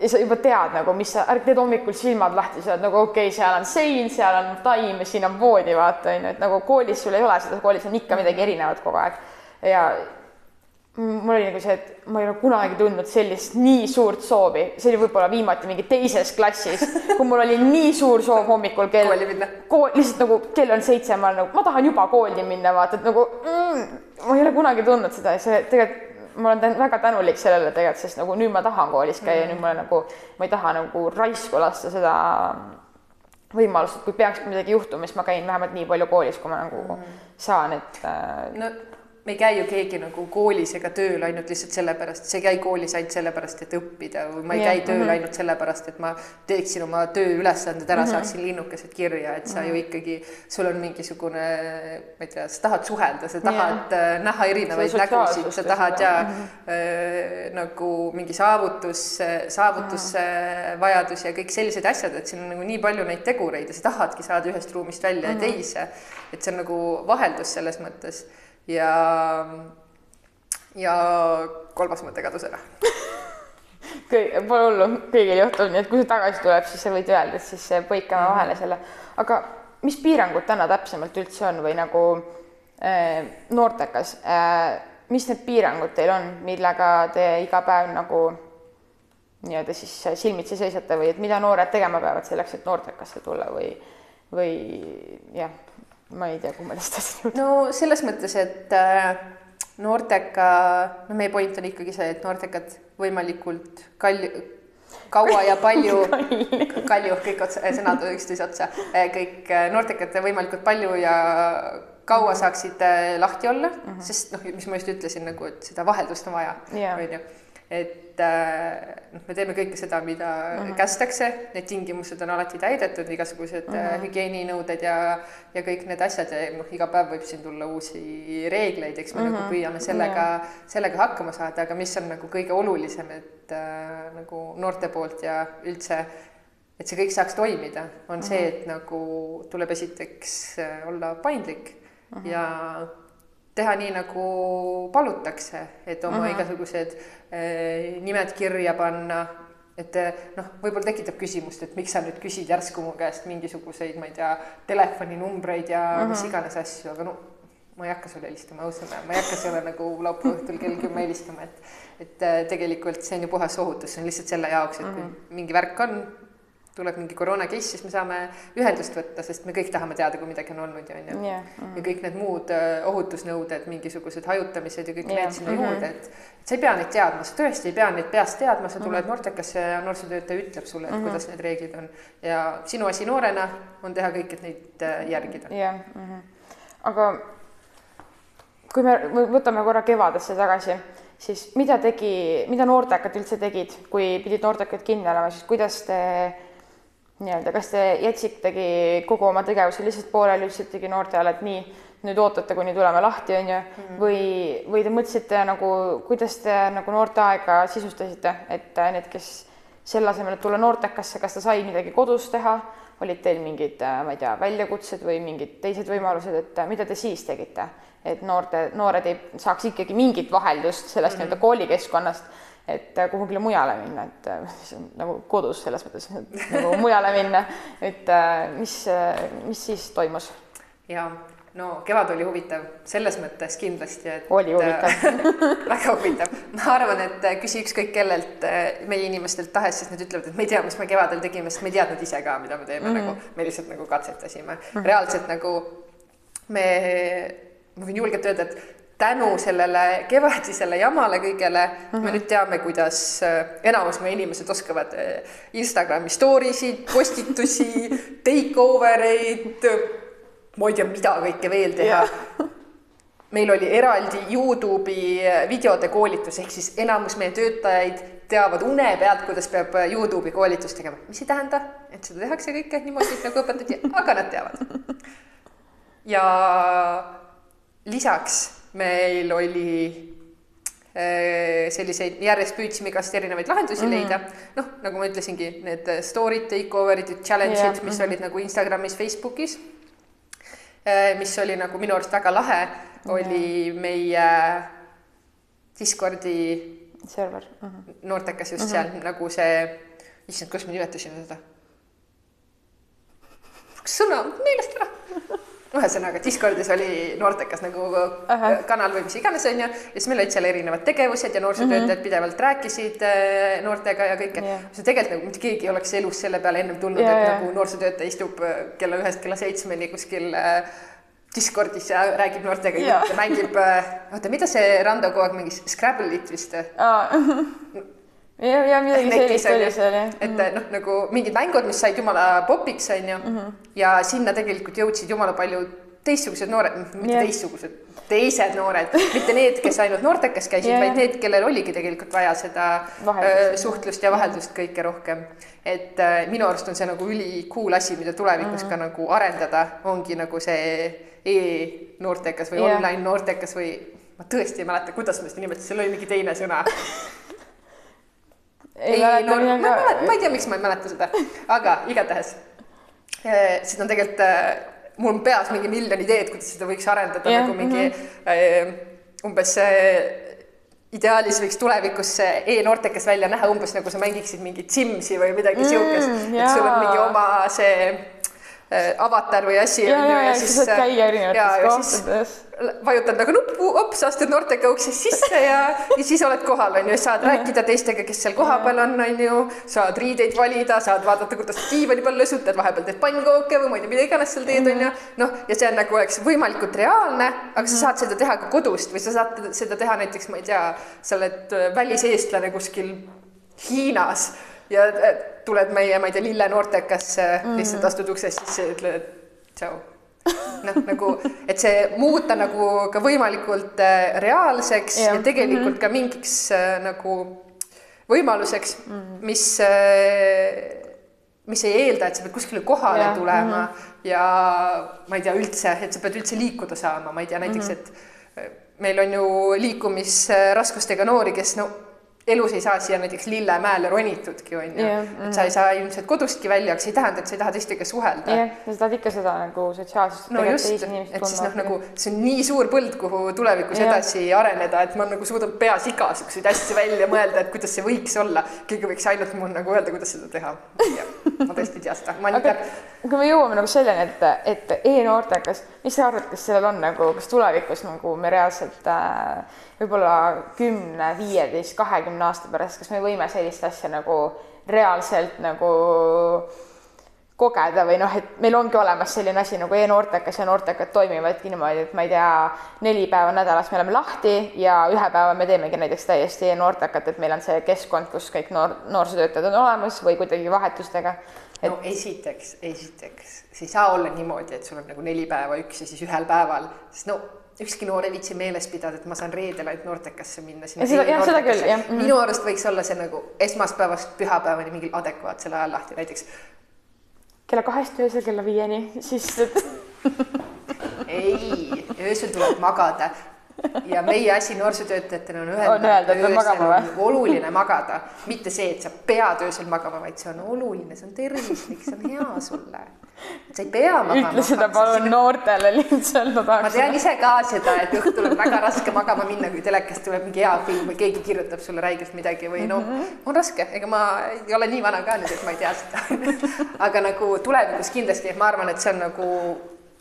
ja sa juba tead nagu, mis sa, ärg teed hommikul silmad lahti, sa oled nagu okei okay,, seal on sein, seal on taim ja siin on voodi, vaata onju, et nagu koolis sul ei ole seda, koolis on ikka midagi erinevat kogu aeg. ja mul oli nagu see, et ma ei ole kunagi tundnud sellist nii suurt soovi, see oli võib-olla viimati mingi teises klassis, kui mul oli nii suur soov hommikul kell kooli minna. kool, lihtsalt nagu kell on seitse, ma olen nagu, ma tahan juba kooli minna, vaata, et nagu mm, ma ei ole kunagi tundnud seda ja see tegelikult ma olen tän väga tänulik sellele tegelikult, sest nagu nüüd ma tahan koolis käia mm., nüüd ma nagu, ma ei taha nagu raisku lasta seda võimalust, et kui peaks midagi juhtuma, siis ma käin vähemalt nii palju koolis, kui ma nagu mm. saan, et äh, no me ei käi ju keegi nagu koolis ega tööl ainult lihtsalt sellepärast, sa ei käi koolis ainult sellepärast, et õppida või ma ei yeah. käi tööl mm -hmm. ainult sellepärast, et ma teeksin oma tööülesanded ära mm, -hmm. saaksin linnukesed kirja, et sa mm -hmm. ju ikkagi, sul on mingisugune, ma ei tea, sa tahad suhelda, sa tahad yeah. näha erinevaid nägusid, sa tahad ja mm -hmm. äh, nagu mingi saavutus, saavutusvajadus mm -hmm. ja kõik sellised asjad, et siin on nagu nii palju neid tegureid ja sa tahadki saada ühest ruumist välja mm -hmm. ja teise. et see on nagu vaheldus selles mõttes ja, ja kolmas mõte kadus ära. Kõik, pole hullu, kõigil juhtub, nii et kui see tagasi tuleb, siis sa võid öelda, et siis põikame vahele selle. aga mis piirangud täna täpsemalt üldse on või nagu äh, noortekas? Äh,, mis need piirangud teil on, millega te iga päev nagu nii-öelda siis silmitsi seisate või et mida noored tegema peavad selleks, et noortekasse tulla või, või jah ma ei tea, tahtsin jõuda. no selles mõttes, et äh, noorteka, no meie point on ikkagi see, et noortekad võimalikult kalju, kaua ja palju kalju, kõik otsa, sõnad üksteise otsa, kõik äh, noortekad võimalikult palju ja kaua mhm. saaksid äh, lahti olla mm, -hmm. sest noh, mis ma just ütlesin nagu, et seda vaheldust on vaja, onju et noh, me teeme kõike seda, mida mm -hmm. kästakse, need tingimused on alati täidetud, igasugused mm -hmm. hügieeninõuded ja, ja kõik need asjad ja noh, iga päev võib siin tulla uusi reegleid, eks me mm -hmm. nagu püüame sellega mm, -hmm. sellega hakkama saada, aga mis on nagu kõige olulisem, et äh, nagu noorte poolt ja üldse, et see kõik saaks toimida, on mm -hmm. see, et nagu tuleb esiteks olla paindlik mm -hmm. ja teha nii, nagu palutakse, et oma. -huh. igasugused äh, nimed kirja panna, et eh, noh, võib-olla tekitab küsimust, et miks sa nüüd küsid järsku mu käest mingisuguseid, ma ei tea, telefoninumbreid ja -huh. mis iganes asju, aga no ma ei hakka sulle helistama, ausõna, ma ei hakka sulle nagu laupäeva õhtul kell kümme helistama, et et äh, tegelikult see on ju puhas ohutus, see on lihtsalt selle jaoks, et kui mhm. -huh. mingi värk on, tuleb mingi koroona case, siis me saame ühendust võtta, sest me kõik tahame teada, kui midagi on olnud yeah.. Mm -hmm. ja kõik need muud uh, ohutusnõuded, mingisugused hajutamised ja kõik yeah. need sinna mm -hmm. juurde, et sa ei pea neid teadma, sa tõesti ei pea neid peast teadma, sa tuled mm -hmm. noortekasse ja noorsootöötaja ütleb sulle, et mm -hmm. kuidas need reeglid on. ja sinu asi noorena on teha kõik, et neid uh, järgida. jah yeah. mm -hmm., aga kui me võtame korra kevadesse tagasi siis mida tegi, mida noortekad üldse tegid, kui pidid noortekad kinni olema, siis kuidas te nii-öelda, kas te jätsitegi kogu oma tegevuse lihtsalt pooleli, ütlesitegi noortele, et nii, nüüd ootate, kuni tuleme lahti, on ju, või, või te mõtlesite nagu, kuidas te nagu noorte aega sisustasite, et äh, need, kes selle asemel, et tulla noortekasse, kas ta sai midagi kodus teha, olid teil mingid, äh, ma ei tea, väljakutsed või mingid teised võimalused, et äh, mida te siis tegite, et noorte, noored ei saaks ikkagi mingit vaheldust sellest mm -hmm. nii-öelda koolikeskkonnast et äh, kuhugile mujale minna, et mis on nagu kodus selles mõttes nagu mujale minna, et mis, mis siis toimus? ja no kevad oli huvitav selles mõttes kindlasti, et oli huvitav väga huvitav, ma arvan, et küsi ükskõik kellelt meie inimestelt tahes, siis nad ütlevad, et me ei tea, mis me kevadel tegime, sest me ei teadnud ise ka, mida me teeme mm, -hmm. nagu me lihtsalt nagu katsetasime mm. -hmm. reaalselt nagu me, ma võin julgelt öelda, et tänu sellele kevadisele jamale kõigele mm -hmm. me nüüd teame, kuidas enamus meie inimesed oskavad Instagrami story sid, postitusi, take over eid ma ei tea, mida kõike veel teha meil oli eraldi Youtube'i videode koolitus, ehk siis enamus meie töötajaid teavad une pealt, kuidas peab Youtube'i koolitust tegema, mis ei tähenda, et seda tehakse kõike niimoodi, nagu õpetati, aga nad teavad. ja lisaks meil oli eh, selliseid, järjest püüdsime igast erinevaid lahendusi mm -hmm. leida. noh, nagu ma ütlesingi, need story'd, takeover'id, challenge'id yeah., mis mm -hmm. olid nagu Instagramis, Facebookis Äh, mis oli nagu minu arust väga lahe, oli meie Discordi server uh. -huh. noortekas just uh -huh. seal nagu see, issand, kuidas me nimetasime seda? sõna meelest ära ühesõnaga Discordis oli noortekas nagu -huh. kanal või mis iganes onju ja siis meil olid seal erinevad tegevused ja noorsootöötajad uh -huh. pidevalt rääkisid äh, noortega ja kõike yeah.. see tegelikult nagu mitte keegi ei oleks elus selle peale ennem tulnud yeah,, et yeah. nagu noorsootöötaja istub äh, kella ühest kella seitsmeni kuskil äh, Discordis ja räägib noortega yeah. ja mängib, oota, mida see Rando kogu aeg mängis, Scrabble'it vist või ah. ja, ja midagi sellist oli seal jah. et mm -hmm. noh, nagu mingid mängud, mis said jumala popiks, onju mm. -hmm. ja sinna tegelikult jõudsid jumala palju teistsugused noored, mitte yeah. teistsugused, teised noored, mitte need, kes ainult noortekas käisid yeah., vaid need, kellel oligi tegelikult vaja seda Vaheldus. suhtlust ja vaheldust kõike rohkem. et äh, minu arust on see nagu üli cool asi, mida tulevikus mm -hmm. ka nagu arendada, ongi nagu see e-noortekas või yeah. online noortekas või ma tõesti ei mäleta, kuidas me seda nimetasime, seal oli mingi teine sõna ei, ei, no ma ei mäleta, ma ei tea, miks ma ei mäleta seda, aga igatahes eh, seda on tegelikult, eh, mul on peas mingi miljon ideed, kuidas seda võiks arendada yeah, nagu mingi mm -hmm. umbes ideaalis võiks tulevikus see e-noortekas välja näha umbes nagu sa mängiksid mingit Simsi või midagi mm, siukest, et sul on mingi oma see avatar või asi. ja, ja, ja siis saad käia erinevates kohtades. vajutad nagu nuppu, hops, astud noortega uksest sisse ja, ja siis oled kohal, on ju, saad rääkida teistega, kes seal kohapeal on, on ju, saad riideid valida, saad vaadata, kuidas diivani peal lõsutad, vahepeal teed pannkooke või ma ei tea, mida iganes seal teed, on ju. noh, ja see on nagu oleks võimalikult reaalne, aga sa saad seda teha ka kodust või sa saad seda teha näiteks, ma ei tea, sa oled äh, väliseestlane kuskil Hiinas ja äh, tuled meie, ma ei tea, lille noortekasse mm, -hmm. lihtsalt astud uksest sisse ja ütled tšau noh, nagu, et see muuta nagu ka võimalikult äh, reaalseks ja, ja tegelikult mm -hmm. ka mingiks äh, nagu võimaluseks mm, -hmm. mis mis ei eelda, et sa pead kuskile kohale ja, tulema mm -hmm. ja ma ei tea üldse, et sa pead üldse liikuda saama, ma ei tea näiteks, et meil on ju liikumisraskustega noori, kes no elus ei saa siia näiteks Lillemäele ronitudki, on ju yeah,. Mm et sa ei saa ilmselt kodustki välja, aga see ei tähenda, et sa ei taha teistega suhelda. jah sa tahad ikka seda nagu sotsiaalsust. no just, et siis noh, nagu see on nii suur põld, kuhu tulevikus yeah. edasi areneda, et ma nagu suudan peas igasuguseid asju välja mõelda, et kuidas see võiks olla. keegi võiks ainult mul nagu öelda, kuidas seda teha. ma tõesti ei tea seda. aga kui me jõuame nagu selleni, et, et e-noortekas, mis sa arvad, kas sellel on nagu, kas tulevikus nagu me reaalselt äh, võib-olla kümne, viieteist, kahekümne aasta pärast, kas me võime sellist asja nagu reaalselt nagu kogeda või noh, et meil ongi olemas selline asi nagu e-noortekas ja noortekad toimivadki niimoodi, et ma ei tea, neli päeva nädalas me oleme lahti ja ühe päeva me teemegi näiteks täiesti e-noortekat, et meil on see keskkond, kus kõik noor, noorsootöötajad on olemas või kuidagi vahetustega et.... no esiteks, esiteks, see ei saa olla niimoodi, et sul on nagu neli päeva üks ja siis ühel päeval, sest no ükski noor ei viitsi meeles pidada, et ma saan reedel ainult noortekasse minna. -hmm. minu arust võiks olla see nagu esmaspäevast pühapäevani mingil adekvaatsel ajal lahti, näiteks kella kahest öösel kella viieni, siis ei, öösel tuleb magada ja meie asi noorsootöötajatena on öelda, On öelda, et peab magama või? on oluline magada, mitte see, et sa pead öösel magama, vaid see on oluline, see on tervislik, see on hea sulle. sa ei pea magama. ütle seda palun noortele lihtsalt, ma ma tean tahaks. ise ka seda, et õhtul on väga raske magama minna, kui telekast tuleb mingi hea film või keegi kirjutab sulle räigelt midagi või no on raske, ega ma ei ole nii vana ka nüüd, et ma ei tea seda aga nagu tulevikus kindlasti ma arvan, et see on nagu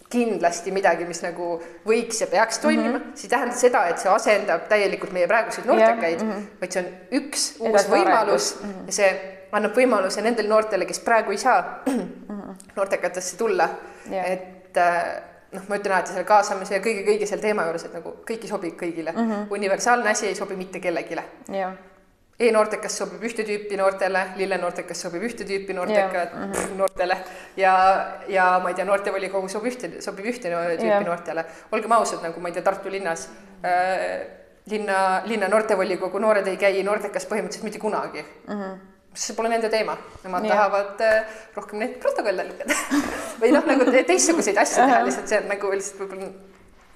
kindlasti midagi, mis nagu võiks ja peaks toimima mm, -hmm. see ei tähenda seda, et see asendab täielikult meie praeguseid noortekaid Jah, mm. -hmm. vaid see on üks uus Edasiarengus. võimalus mm -hmm. ja see annab võimaluse nendele noortele, kes praegu ei saa noortekatesse tulla Jah. et äh, noh, ma ütlen alati selle kaasamise ja kõige-kõige selle teema juures, et nagu kõik ei sobi kõigile mm. -hmm. universaalne asi ei sobi mitte kellelegi jah, e-noortekas sobib ühte tüüpi noortele, lillenoortekas sobib ühte tüüpi noorteka Jah, mm -hmm. noortele ja, ja ma ei tea, noortevolikogu sobib ühte, sobib ühte tüüpi Jah. noortele. olgem ausad, nagu ma ei tea, Tartu linnas äh, linna, linna noortevolikogu noored ei käi noortekas põhimõtteliselt mitte kunagi mm. -hmm see pole nende teema, nemad Jah. tahavad äh, rohkem neid protokolle lugeda või noh, nagu te- teistsuguseid asju teha, lihtsalt see on nagu lihtsalt võib-olla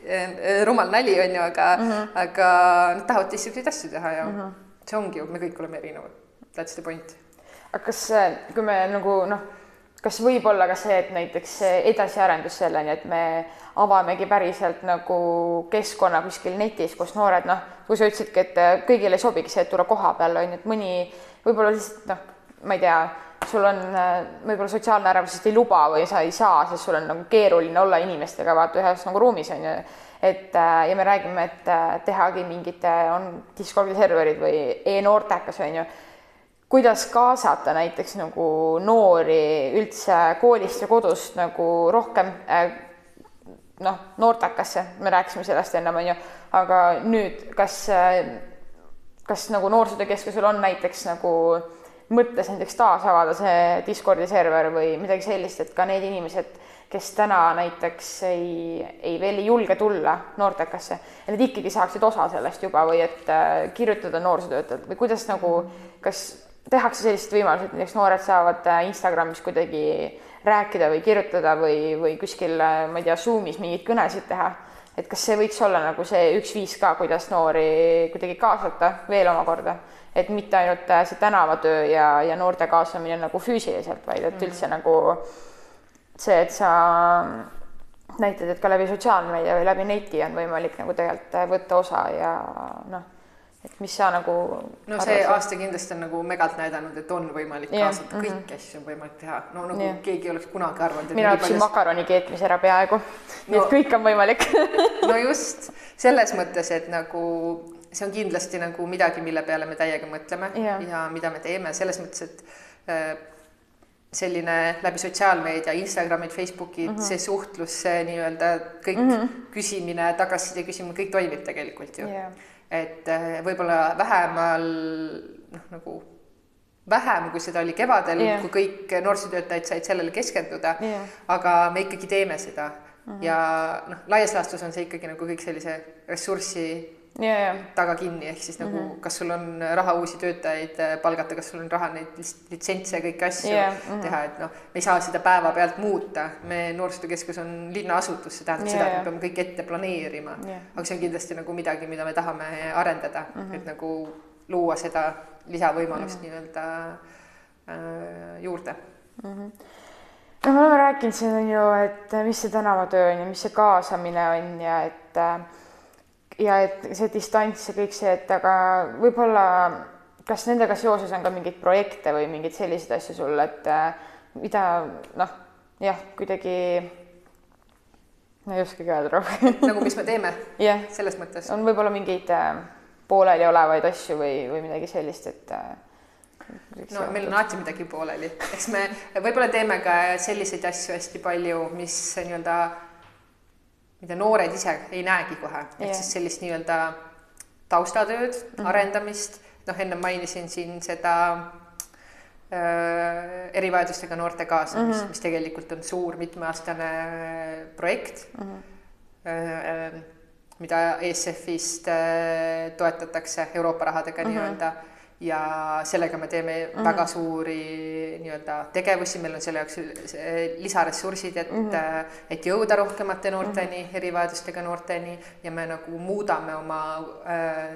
äh, rumal nali on ju, aga mm, -hmm. aga nad tahavad teistsuguseid asju teha ja mm -hmm. See ongi ju, me kõik oleme erinevad. That's the point. aga kas, kui me nagu noh, kas võib olla ka see, et näiteks see edasiarendus selleni, et me avamegi päriselt nagu keskkonna kuskil netis, kus noored noh, kui sa ütlesidki, et kõigile ei sobigi see, et tulla koha peale on ju, et mõni võib-olla lihtsalt noh, ma ei tea, sul on äh, võib-olla sotsiaalne ärevus lihtsalt ei luba või sa ei saa, sest sul on nagu keeruline olla inimestega vaata ühes nagu ruumis on ju. Et äh, ja me räägime, et äh, tehagi mingid, on Discordi serverid või e-noortekas on ju kuidas kaasata näiteks nagu noori üldse koolist ja kodust nagu rohkem äh, noh, noortekasse, me rääkisime sellest ennem, on ju, aga nüüd, kas, kas nagu Noorsootöökeskusel on näiteks nagu mõttes näiteks taas avada see Discordi server või midagi sellist, et ka need inimesed, kes täna näiteks ei, ei veel ei julge tulla noortekasse, et nad ikkagi saaksid osa sellest juba või et äh, kirjutada noorsootöötajalt või kuidas nagu, kas tehakse sellised võimalused, näiteks noored saavad äh, Instagramis kuidagi rääkida või kirjutada või, või kuskil, äh, ma ei tea, Zoomis mingeid kõnesid teha. et kas see võiks olla nagu see üks viis ka, kuidas noori kuidagi kaasata veel omakorda, et mitte ainult see tänavatöö ja, ja noorte kaasamine nagu füüsiliselt, vaid et üldse mm -hmm. nagu see, et sa näitad, et ka läbi sotsiaalmeedia või läbi neti on võimalik nagu tegelikult äh, võtta osa ja noh, et mis sa nagu no see aasta kindlasti on nagu megalt näidanud, et on võimalik Jah, kaasata mm, -hmm. kõiki asju on võimalik teha, no nagu Jah. keegi ei oleks kunagi arvanud, mina õppisin palju- makaroni keetmise ära peaaegu, nii et No- kõik on võimalik. No just. Selles mõttes, et nagu see on kindlasti nagu midagi, mille peale me täiega mõtleme Jah. ja mida me teeme. Selles mõttes, et äh, selline läbi sotsiaalmeedia, Instagramid, Facebookid mm. -hmm. see suhtlus, see nii-öelda kõik mm -hmm. küsimine, tagasiside küsimine, kõik toimib tegelikult ju Jah. et äh, võib-olla vähemal noh, nagu vähem, kui seda oli kevadel Jah. kui kõik noorsootöötajad said sellele keskenduda Jah. aga me ikkagi teeme seda mm -hmm. ja noh, laias laastus on see ikkagi nagu kõik sellise ressurssi ja, ja taga kinni, ehk siis nagu mm -hmm. kas sul on raha uusi töötajaid äh, palgata, kas sul on raha neid litsentse ja kõiki asju yeah, mhm. teha, et noh, me ei saa seda päevapealt muuta, me noorsootöökeskus on linnaasutus, see tähendab Jah, seda, et me peame kõik ette planeerima Jah. aga see on kindlasti nagu midagi, mida me tahame arendada mm. -hmm. et nagu luua seda lisavõimalust mm -hmm. nii-öelda äh, juurde. no me oleme rääkinud siin on ju, et mis see tänavatöö on ja mis see kaasamine on ja et ja et see distants ja kõik see, et aga võib-olla kas nendega seoses on ka mingeid projekte või mingeid selliseid asju sul, et äh, mida noh, jah, kuidagi ma ei oskagi öelda rohkem. nagu, mis me teeme jah, selles mõttes. on võib-olla mingeid äh, pooleliolevaid asju või, või midagi sellist, et äh, no meil on alati midagi pooleli, eks me võib-olla teeme ka selliseid asju hästi palju, mis nii-öelda, mida noored ise ei näegi kohe, ehk siis sellist nii-öelda taustatööd mm, -hmm. arendamist, noh, enne mainisin siin seda äh, erivajadustega noorte kaasamist mm, -hmm. mis tegelikult on suur mitmeaastane projekt mm, -hmm. äh, mida ESF-ist äh, toetatakse Euroopa rahadega mm -hmm. nii-öelda ja sellega me teeme mm -hmm. väga suuri nii-öelda tegevusi, meil on selle jaoks lisaressursid, et mm, -hmm. et jõuda rohkemate noorteni mm, -hmm. erivajadustega noorteni ja me nagu muudame oma äh,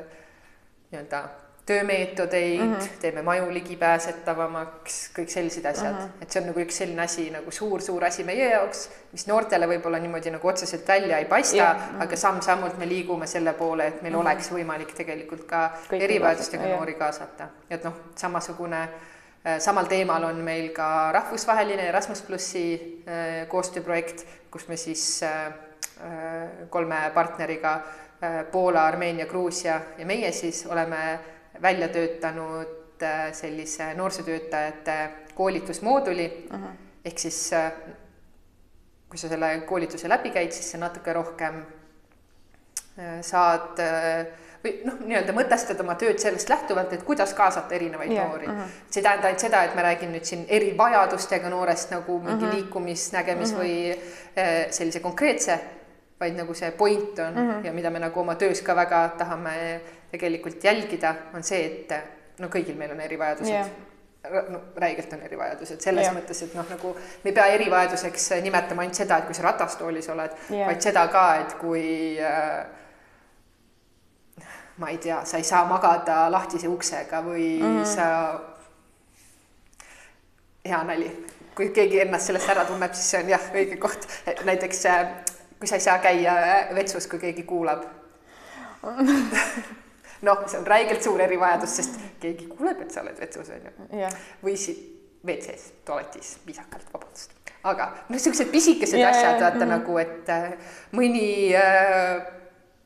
nii-öelda töömeetodeid mm, -hmm. teeme maju ligipääsetavamaks, kõik sellised asjad mm, -hmm. et see on nagu üks selline asi nagu suur-suur asi meie jaoks, mis noortele võib-olla niimoodi nagu otseselt välja ei paista yeah., mm -hmm. aga samm-sammult me liigume selle poole, et meil mm -hmm. oleks võimalik tegelikult ka kõik erivajadustega noori kaasata, et noh, samasugune äh, samal teemal on meil ka rahvusvaheline Erasmus plussi äh, koostööprojekt, kus me siis äh, kolme partneriga Poola, Armeenia, Gruusia ja meie siis oleme välja töötanud äh, sellise noorsootöötajate koolitusmooduli uh. -huh. ehk siis äh, kui sa selle koolituse läbi käid, siis sa natuke rohkem äh, saad või noh, nii-öelda mõtestad oma tööd sellest lähtuvalt, et kuidas kaasata erinevaid yeah, noori uh. -huh. see ei tähenda ainult seda, et ma räägin nüüd siin erivajadustega noorest nagu mingi uh -huh. liikumisnägemis uh -huh. või sellise konkreetse, vaid nagu see point on uh -huh. ja mida me nagu oma töös ka väga tahame tegelikult jälgida, on see, et no kõigil meil on erivajadused yeah no räigelt on erivajadused selles yeah. mõttes, et noh, nagu me ei pea erivajaduseks nimetama ainult seda, et kui sa ratastoolis oled yeah., vaid seda ka, et kui äh, ma ei tea, sa ei saa magada lahtise uksega või mm -hmm. sa, hea nali, kui keegi ennast sellest ära tunneb, siis see on jah, õige koht, näiteks äh, kui sa ei saa käia vetsus, kui keegi kuulab noh, see on räigelt suur erivajadus, sest keegi kuuleb, et sa oled vetsus, on ju. või siis WC-s, tualetis, viisakalt, vabandust. aga noh, niisugused pisikesed yeah, asjad, vaata mm -hmm. nagu, et äh, mõni äh,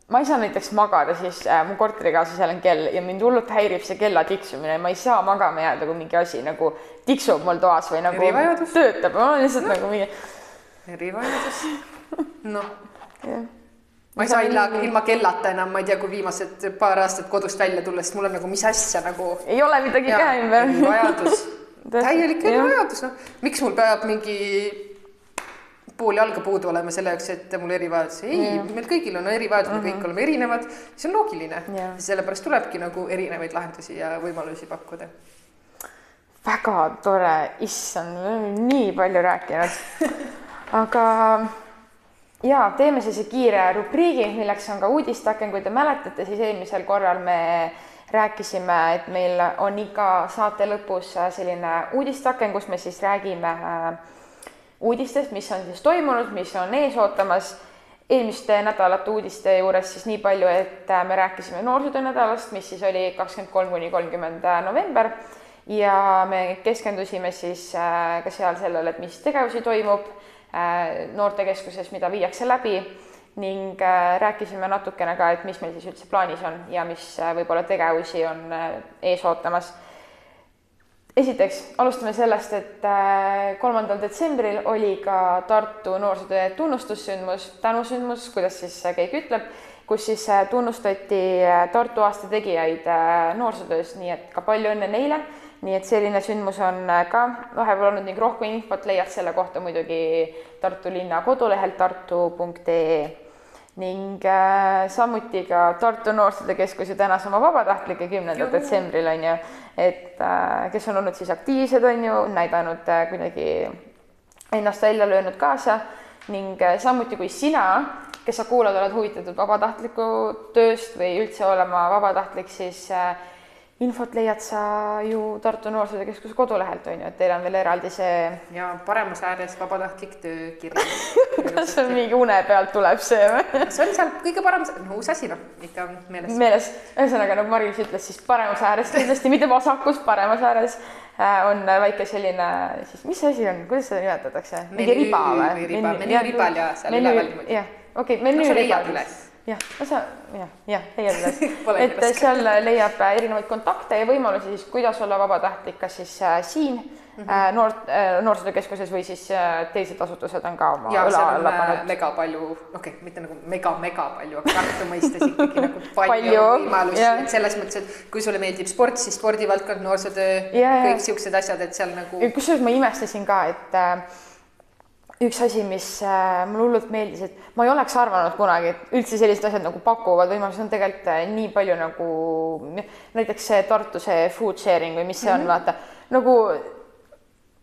ma ei saa näiteks magada, siis äh, mu korterikaaslasel on kell ja mind hullult häirib see kella tiksumine, ma ei saa magama jääda, kui mingi asi nagu tiksub mul toas või nagu töötab, ma olen lihtsalt no. nagu mingi. erivajadus, noh yeah ma ei saa ilma, ilma kellata enam, ma ei tea, kui viimased paar aastat kodust välja tulles, mul on nagu, mis asja nagu. ei ole midagi käe ümber. vajadus, täielik vajadus, noh, miks mul peab mingi pool jalga puudu olema selle jaoks, et mul erivajadus, ei, meil kõigil on erivajadus mm, -hmm. me kõik mhm. oleme erinevad, see on loogiline. sellepärast tulebki nagu erinevaid lahendusi ja võimalusi pakkuda. väga tore, issand, me oleme nii palju rääkinud. aga ja teeme siis kiire rubriigi, milleks on ka uudistake, kui te mäletate, siis eelmisel korral me rääkisime, et meil on iga saate lõpus selline uudistake, kus me siis räägime äh, uudistest, mis on siis toimunud, mis on ees ootamas. eelmiste nädalate uudiste juures siis nii palju, et äh, me rääkisime noorsootöö nädalast, mis siis oli kakskümmend kolm kuni kolmkümmend november. Ja me keskendusime siis äh, ka seal sellele, et mis tegevusi toimub. Äh, noortekeskuses, mida viiakse läbi ning äh, rääkisime natukene ka, et mis meil siis üldse plaanis on ja mis äh, võib-olla tegevusi on ees ootamas. esiteks alustame sellest, et kolmandal detsembril oli ka Tartu noorsootöö tunnustussündmus, tänusündmus, kuidas siis keegi ütleb, kus siis tunnustati Tartu aasta tegijaid noorsootöös, nii et ka palju õnne neile nii et selline sündmus on äh, ka vahepeal olnud ning rohkem infot leiad selle kohta muidugi Tartu linna kodulehelt tartu.ee ning äh, samuti ka Tartu Noorsootöö Keskus ju tänas oma vabatahtlikke kümnendal detsembril on ju, et äh, kes on olnud siis aktiivsed, on ju, näidanud äh, kuidagi ennast välja löönud kaasa. Ning äh, samuti kui sina, kes sa kuulad, oled huvitatud vabatahtliku tööst või üldse olema vabatahtlik, siis äh, infot leiad sa ju Tartu Noorsootöö Keskuse kodulehelt on ju, et teil on veel eraldi see. ja paremas ääres vabatahtlik töökiri. Kas see mingi une pealt tuleb see või? See on seal kõige parem, no uus asi noh, ikka meeles. meeles, ühesõnaga nagu Maris ütles, siis paremas ääres kindlasti, mitte vasakus, paremas ääres äh, on väike selline siis, mis asi on, kuidas seda nimetatakse? mingi riba või? menüüribal ja seal üleval jah, okei okay,, menüüribal no, jah, no sa jah, jah, leiad üles et seal leiab äh, erinevaid kontakte ja võimalusi siis, kuidas olla vabatahtlik, kas siis äh, siin mm -hmm. noor äh,, noorsootöökeskuses või siis äh, teised asutused on ka oma ja, õla alla äh, pannud. mega palju, okei okay,, mitte nagu mega-mega palju, aga Tartu mõistes ikkagi nagu palju, palju võimalusi, et selles mõttes, et kui sulle meeldib sport, siis spordivaldkond, noorsootöö, kõik siuksed asjad, et seal nagu. kusjuures ma imestasin ka, et äh, üks asi, mis äh, mulle hullult meeldis, et ma ei oleks arvanud kunagi, et üldse sellised asjad nagu pakuvad võimalusi, on tegelikult äh, nii palju nagu näiteks see Tartu see food sharing või mis see mm -hmm. on, vaata nagu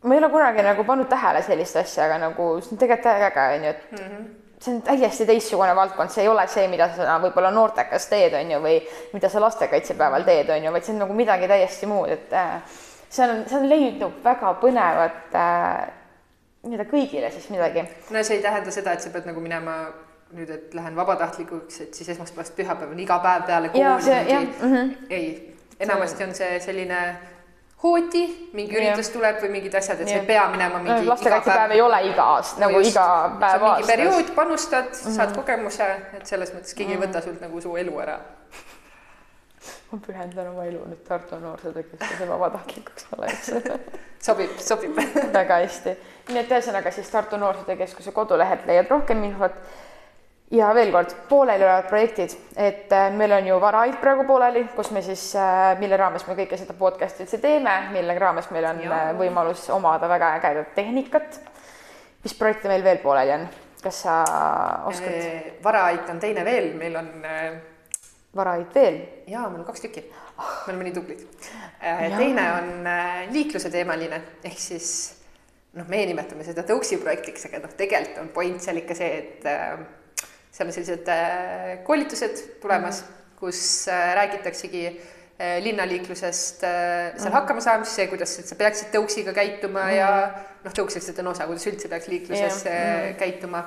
ma ei ole kunagi nagu pannud tähele sellist asja, aga nagu see on tegelikult äge, onju, et mm -hmm. see on täiesti teistsugune valdkond, see ei ole see, mida sa võib-olla noortekas teed, onju, või mida sa lastekaitsepäeval teed, onju, vaid see on nagu midagi täiesti muud, et äh, see on, see on leidnud väga põnevat äh, nii-öelda kõigile siis midagi. no see ei tähenda seda, et sa pead nagu minema nüüd, et lähen vabatahtlikuks, et siis esmaspäevast pühapäevani iga päev peale kooli. Mm -hmm. ei, enamasti on see selline hooti, mingi üritus tuleb või mingid asjad, et sa ei pea minema mingi no, lastekaitsepäev ei ole iga aasta, nagu just, iga päev aastas. periood, panustad mm, -hmm. saad mhm. kogemuse, et selles mõttes keegi mm -hmm. ei võta sult nagu su elu ära ma pühendan oma elu nüüd Tartu Noorsootöökeskuse vabatahtlikuks olles sobib, sobib väga hästi. nii et ühesõnaga siis Tartu Noorsootöökeskuse kodulehelt leiad rohkem infot. ja veel kord, pooleli olevad projektid, et äh, meil on ju Varaid praegu pooleli, kus me siis, äh, mille raames me kõike seda podcast'i üldse teeme, mille raames meil on ja. Äh, võimalus omada väga ägedat tehnikat. mis projekte meil veel pooleli on? kas sa oskad? Varaait on teine veel, meil on varaid veel? jaa, meil on kaks tükki. me oleme nii tublid. Äh, teine on äh, liikluse teemaline ehk siis noh, meie nimetame seda tõuksi projektiks, aga noh, tegelikult on point seal ikka see, et äh, seal on sellised koolitused tulemas mm, -hmm. kus räägitaksegi linnaliiklusest, seal -hmm. hakkama saamist, see, kuidas sa peaksid tõuksiga käituma mm ja noh, tõuks lihtsalt on osa, kuidas üldse peaks liikluses yeah. -hmm. käituma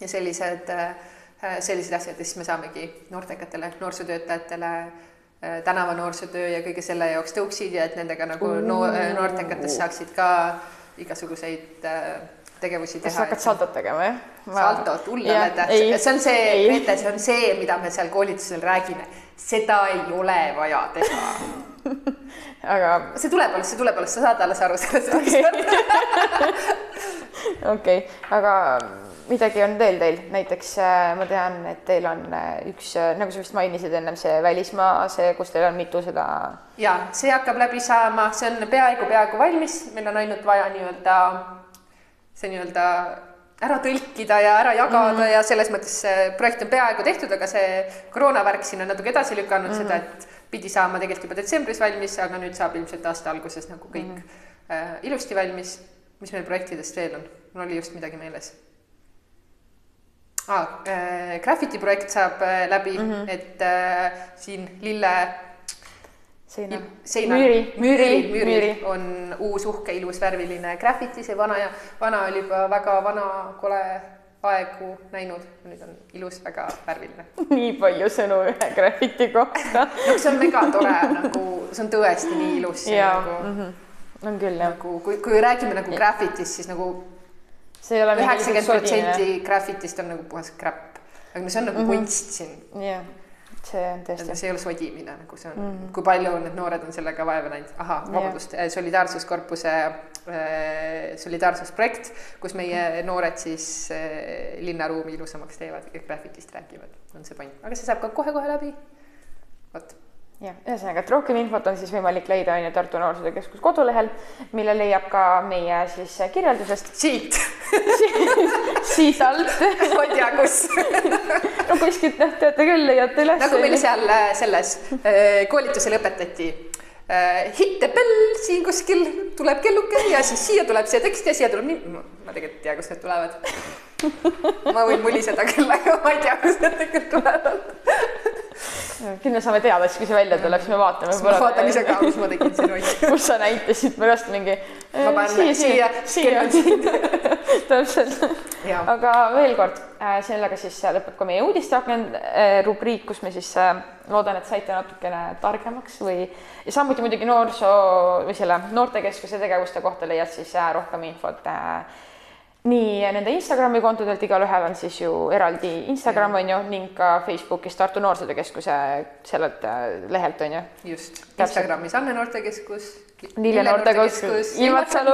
ja sellised Äh, sellised asjad ja siis me saamegi noortekatele, noorsootöötajatele äh, tänava noorsootöö ja kõige selle jaoks tõuksid ja et nendega nagu noor, noortekatest saaksid ka igasuguseid äh, tegevusi teha. kas sa hakkad saldot tegema, jah? saldot, hullale tähtsalt, see on see, Grete, see on see, mida me seal koolitusel räägime. seda ei ole vaja teha aga. see tuleb alles, see tuleb alles, sa saad alles aru sellest okei, aga midagi on veel teil, näiteks äh, ma tean, et teil on äh, üks, äh, nagu sa vist mainisid ennem, see välismaa, see, kus teil on mitu seda. ja see hakkab läbi saama, see on peaaegu, peaaegu valmis, meil on ainult vaja nii-öelda see nii-öelda ära tõlkida ja ära jagada mm -hmm. ja selles mõttes see projekt on peaaegu tehtud, aga see koroonavärk siin on natuke edasi lükanud mm -hmm. seda, et pidi saama tegelikult juba detsembris valmis, aga nüüd saab ilmselt aasta alguses nagu kõik mm -hmm. äh, ilusti valmis. mis meil projektidest veel on? mul oli just midagi meeles ah, äh, graffiti projekt saab äh, läbi mm, -hmm. et äh, siin lille seina, seina., müüri, müüri, müüri, müüri on uus uhke ilus värviline graffiti, see vana ja vana oli juba väga vana, kole aegu näinud, nüüd on ilus, väga värviline. nii palju sõnu ühe graffiti kohta no see on megatore nagu, see on tõesti nii ilus. jaa nagu, -hmm. on küll jah. nagu kui, kui räägime nagu graffitist, siis nagu see ei ole üheksakümmend protsenti graffitist on nagu puhas crap, aga no see on nagu mm -hmm. kunst siin. jah, see on tõesti. see ei ole sodimine, nagu see on mm, -hmm. kui palju need noored on sellega vaeva näinud, ahah, vabandust yeah., solidaarsuskorpuse äh, solidaarsusprojekt, kus meie noored siis äh, linnaruumi ilusamaks teevad ja graffitist räägivad, on see point, aga see saab ka kohe-kohe läbi. vot jah, ühesõnaga, et rohkem infot on siis võimalik leida on ju Tartu Noorsootöö Keskus kodulehel, mille leiab ka meie siis kirjeldusest. siit siit alt ma ei tea, kus no kuskilt noh, teate küll, leiate üles. nagu meil seal äh, selles äh, koolitusel õpetati äh, hit the bell siin kuskil tuleb kelluke ja siis siia tuleb see tekst ja siia tuleb nii, ma tegelikult ei tea, kust need tulevad ma võin muliseda küll, aga ma ei tea, kust need tegelikult tulevad küll me saame teada, siis kui see välja tuleb, siis me vaatame. ma vaatan ise ka, mis ma tegin siin hoidis. kus sa näitasid pärast mingi. ma panen siia, siia, siia. täpselt. aga veel kord, äh, sellega siis lõpeb ka meie uudisteaken äh, rubriik, kus me siis äh, loodan, et saite natukene targemaks või ja samuti muidugi noorsoo või selle noortekeskuse tegevuste kohta leiad siis rohkem infot nii nende Instagrami kontodelt, igalühel on siis ju eraldi Instagram on ju ning ka Facebookis Tartu Noorsootöö Keskuse sellelt äh, lehelt on ju. just, Instagramis Anne Noortekeskus. Lille Noortekeskus, Ilmatsalu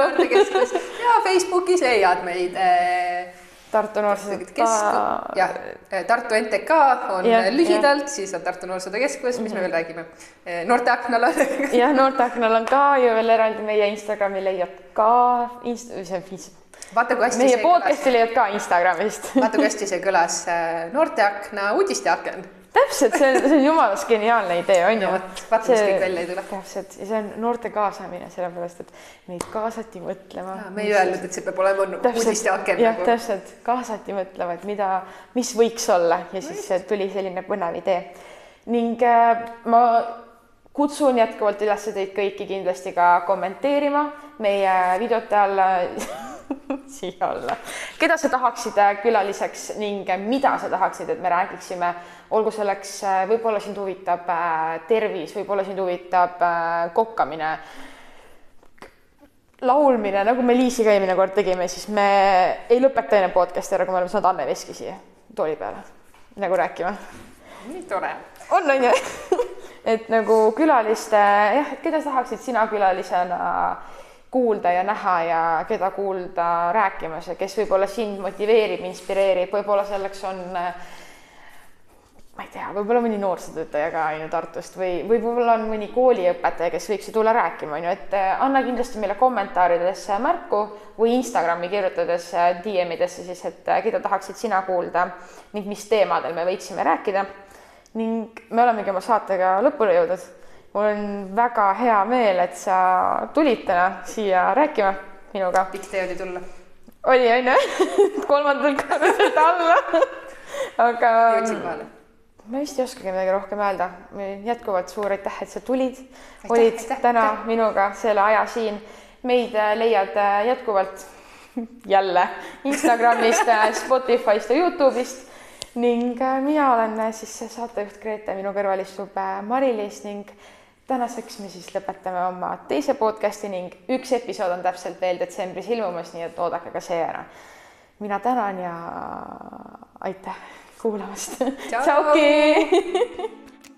ja Facebookis leiad meid äh, Tartu Noorsootöö Keskus, jah, äh, Tartu NTK on ja, lühidalt, siis on Tartu Noorsootöö Keskus, mis mm -hmm. me veel räägime, Noorteaknal on jah, Noorteaknal on ka ju veel eraldi meie Instagrami leiad ka inst-, see on vaata kui hästi meie podcast'i leiad ka Instagramist. vaata kui hästi see kõlas, noorteakna uudisteaken. täpselt, see on, see on jumalast geniaalne idee, on ju No vaata, mis kõik välja ei tule. täpselt ja see on noorte kaasamine, sellepärast et neid kaasati mõtlema. me ei öelnud, et see peab olema uudisteaken jah, nagu. täpselt, kaasati mõtlema, et mida, mis võiks olla ja siis äh, tuli selline põnev idee. ning äh, ma kutsun jätkuvalt üles teid kõiki kindlasti ka kommenteerima meie videote alla, siia alla, keda sa tahaksid äh, külaliseks ning äh, mida sa tahaksid, et me räägiksime, olgu selleks, võib-olla sind huvitab äh, tervis, võib-olla sind huvitab äh, kokkamine laulmine, nagu me Liisiga eelmine kord tegime, siis me ei lõpeta enne podcast'i ära, kui me oleme saanud Anne Veski siia tooli peale nagu rääkima. nii tore. on, on ju? et nagu külaliste, jah, keda sa tahaksid sina külalisena kuulda ja näha ja keda kuulda rääkimas ja kes võib-olla sind motiveerib, inspireerib, võib-olla selleks on äh, ma ei tea, võib-olla mõni noorsootöötaja ka on ju Tartust või, või võib-olla on mõni kooliõpetaja, kes võiks ju tulla rääkima, on ju, et äh, anna kindlasti meile kommentaaridesse märku või Instagrami kirjutades äh, DM-idesse siis, et keda tahaksid sina kuulda ning mis teemadel me võiksime rääkida. ning me olemegi oma saatega lõpule jõudnud. Mul on väga hea meel, et sa tulid täna siia rääkima minuga. pikk tee oli tulla. oli on ju, kolmandalt korruselt alla. aga jõudsin kohale. ma vist ei oskagi midagi rohkem öelda. jätkuvalt suur aitäh, et sa tulid, olid aitäh, täna aitäh. minuga selle aja siin. meid äh, leiad äh, jätkuvalt jälle Instagramist, Spotify'st ja Youtube'ist ning äh, mina olen äh, siis saatejuht Grete, minu kõrval istub äh, Mari-Liis ning tänaseks me siis lõpetame oma teise podcast'i ning üks episood on täpselt veel detsembris ilmumas, nii et oodake ka see ära. mina tänan ja aitäh kuulamast. Tšau! tšauki.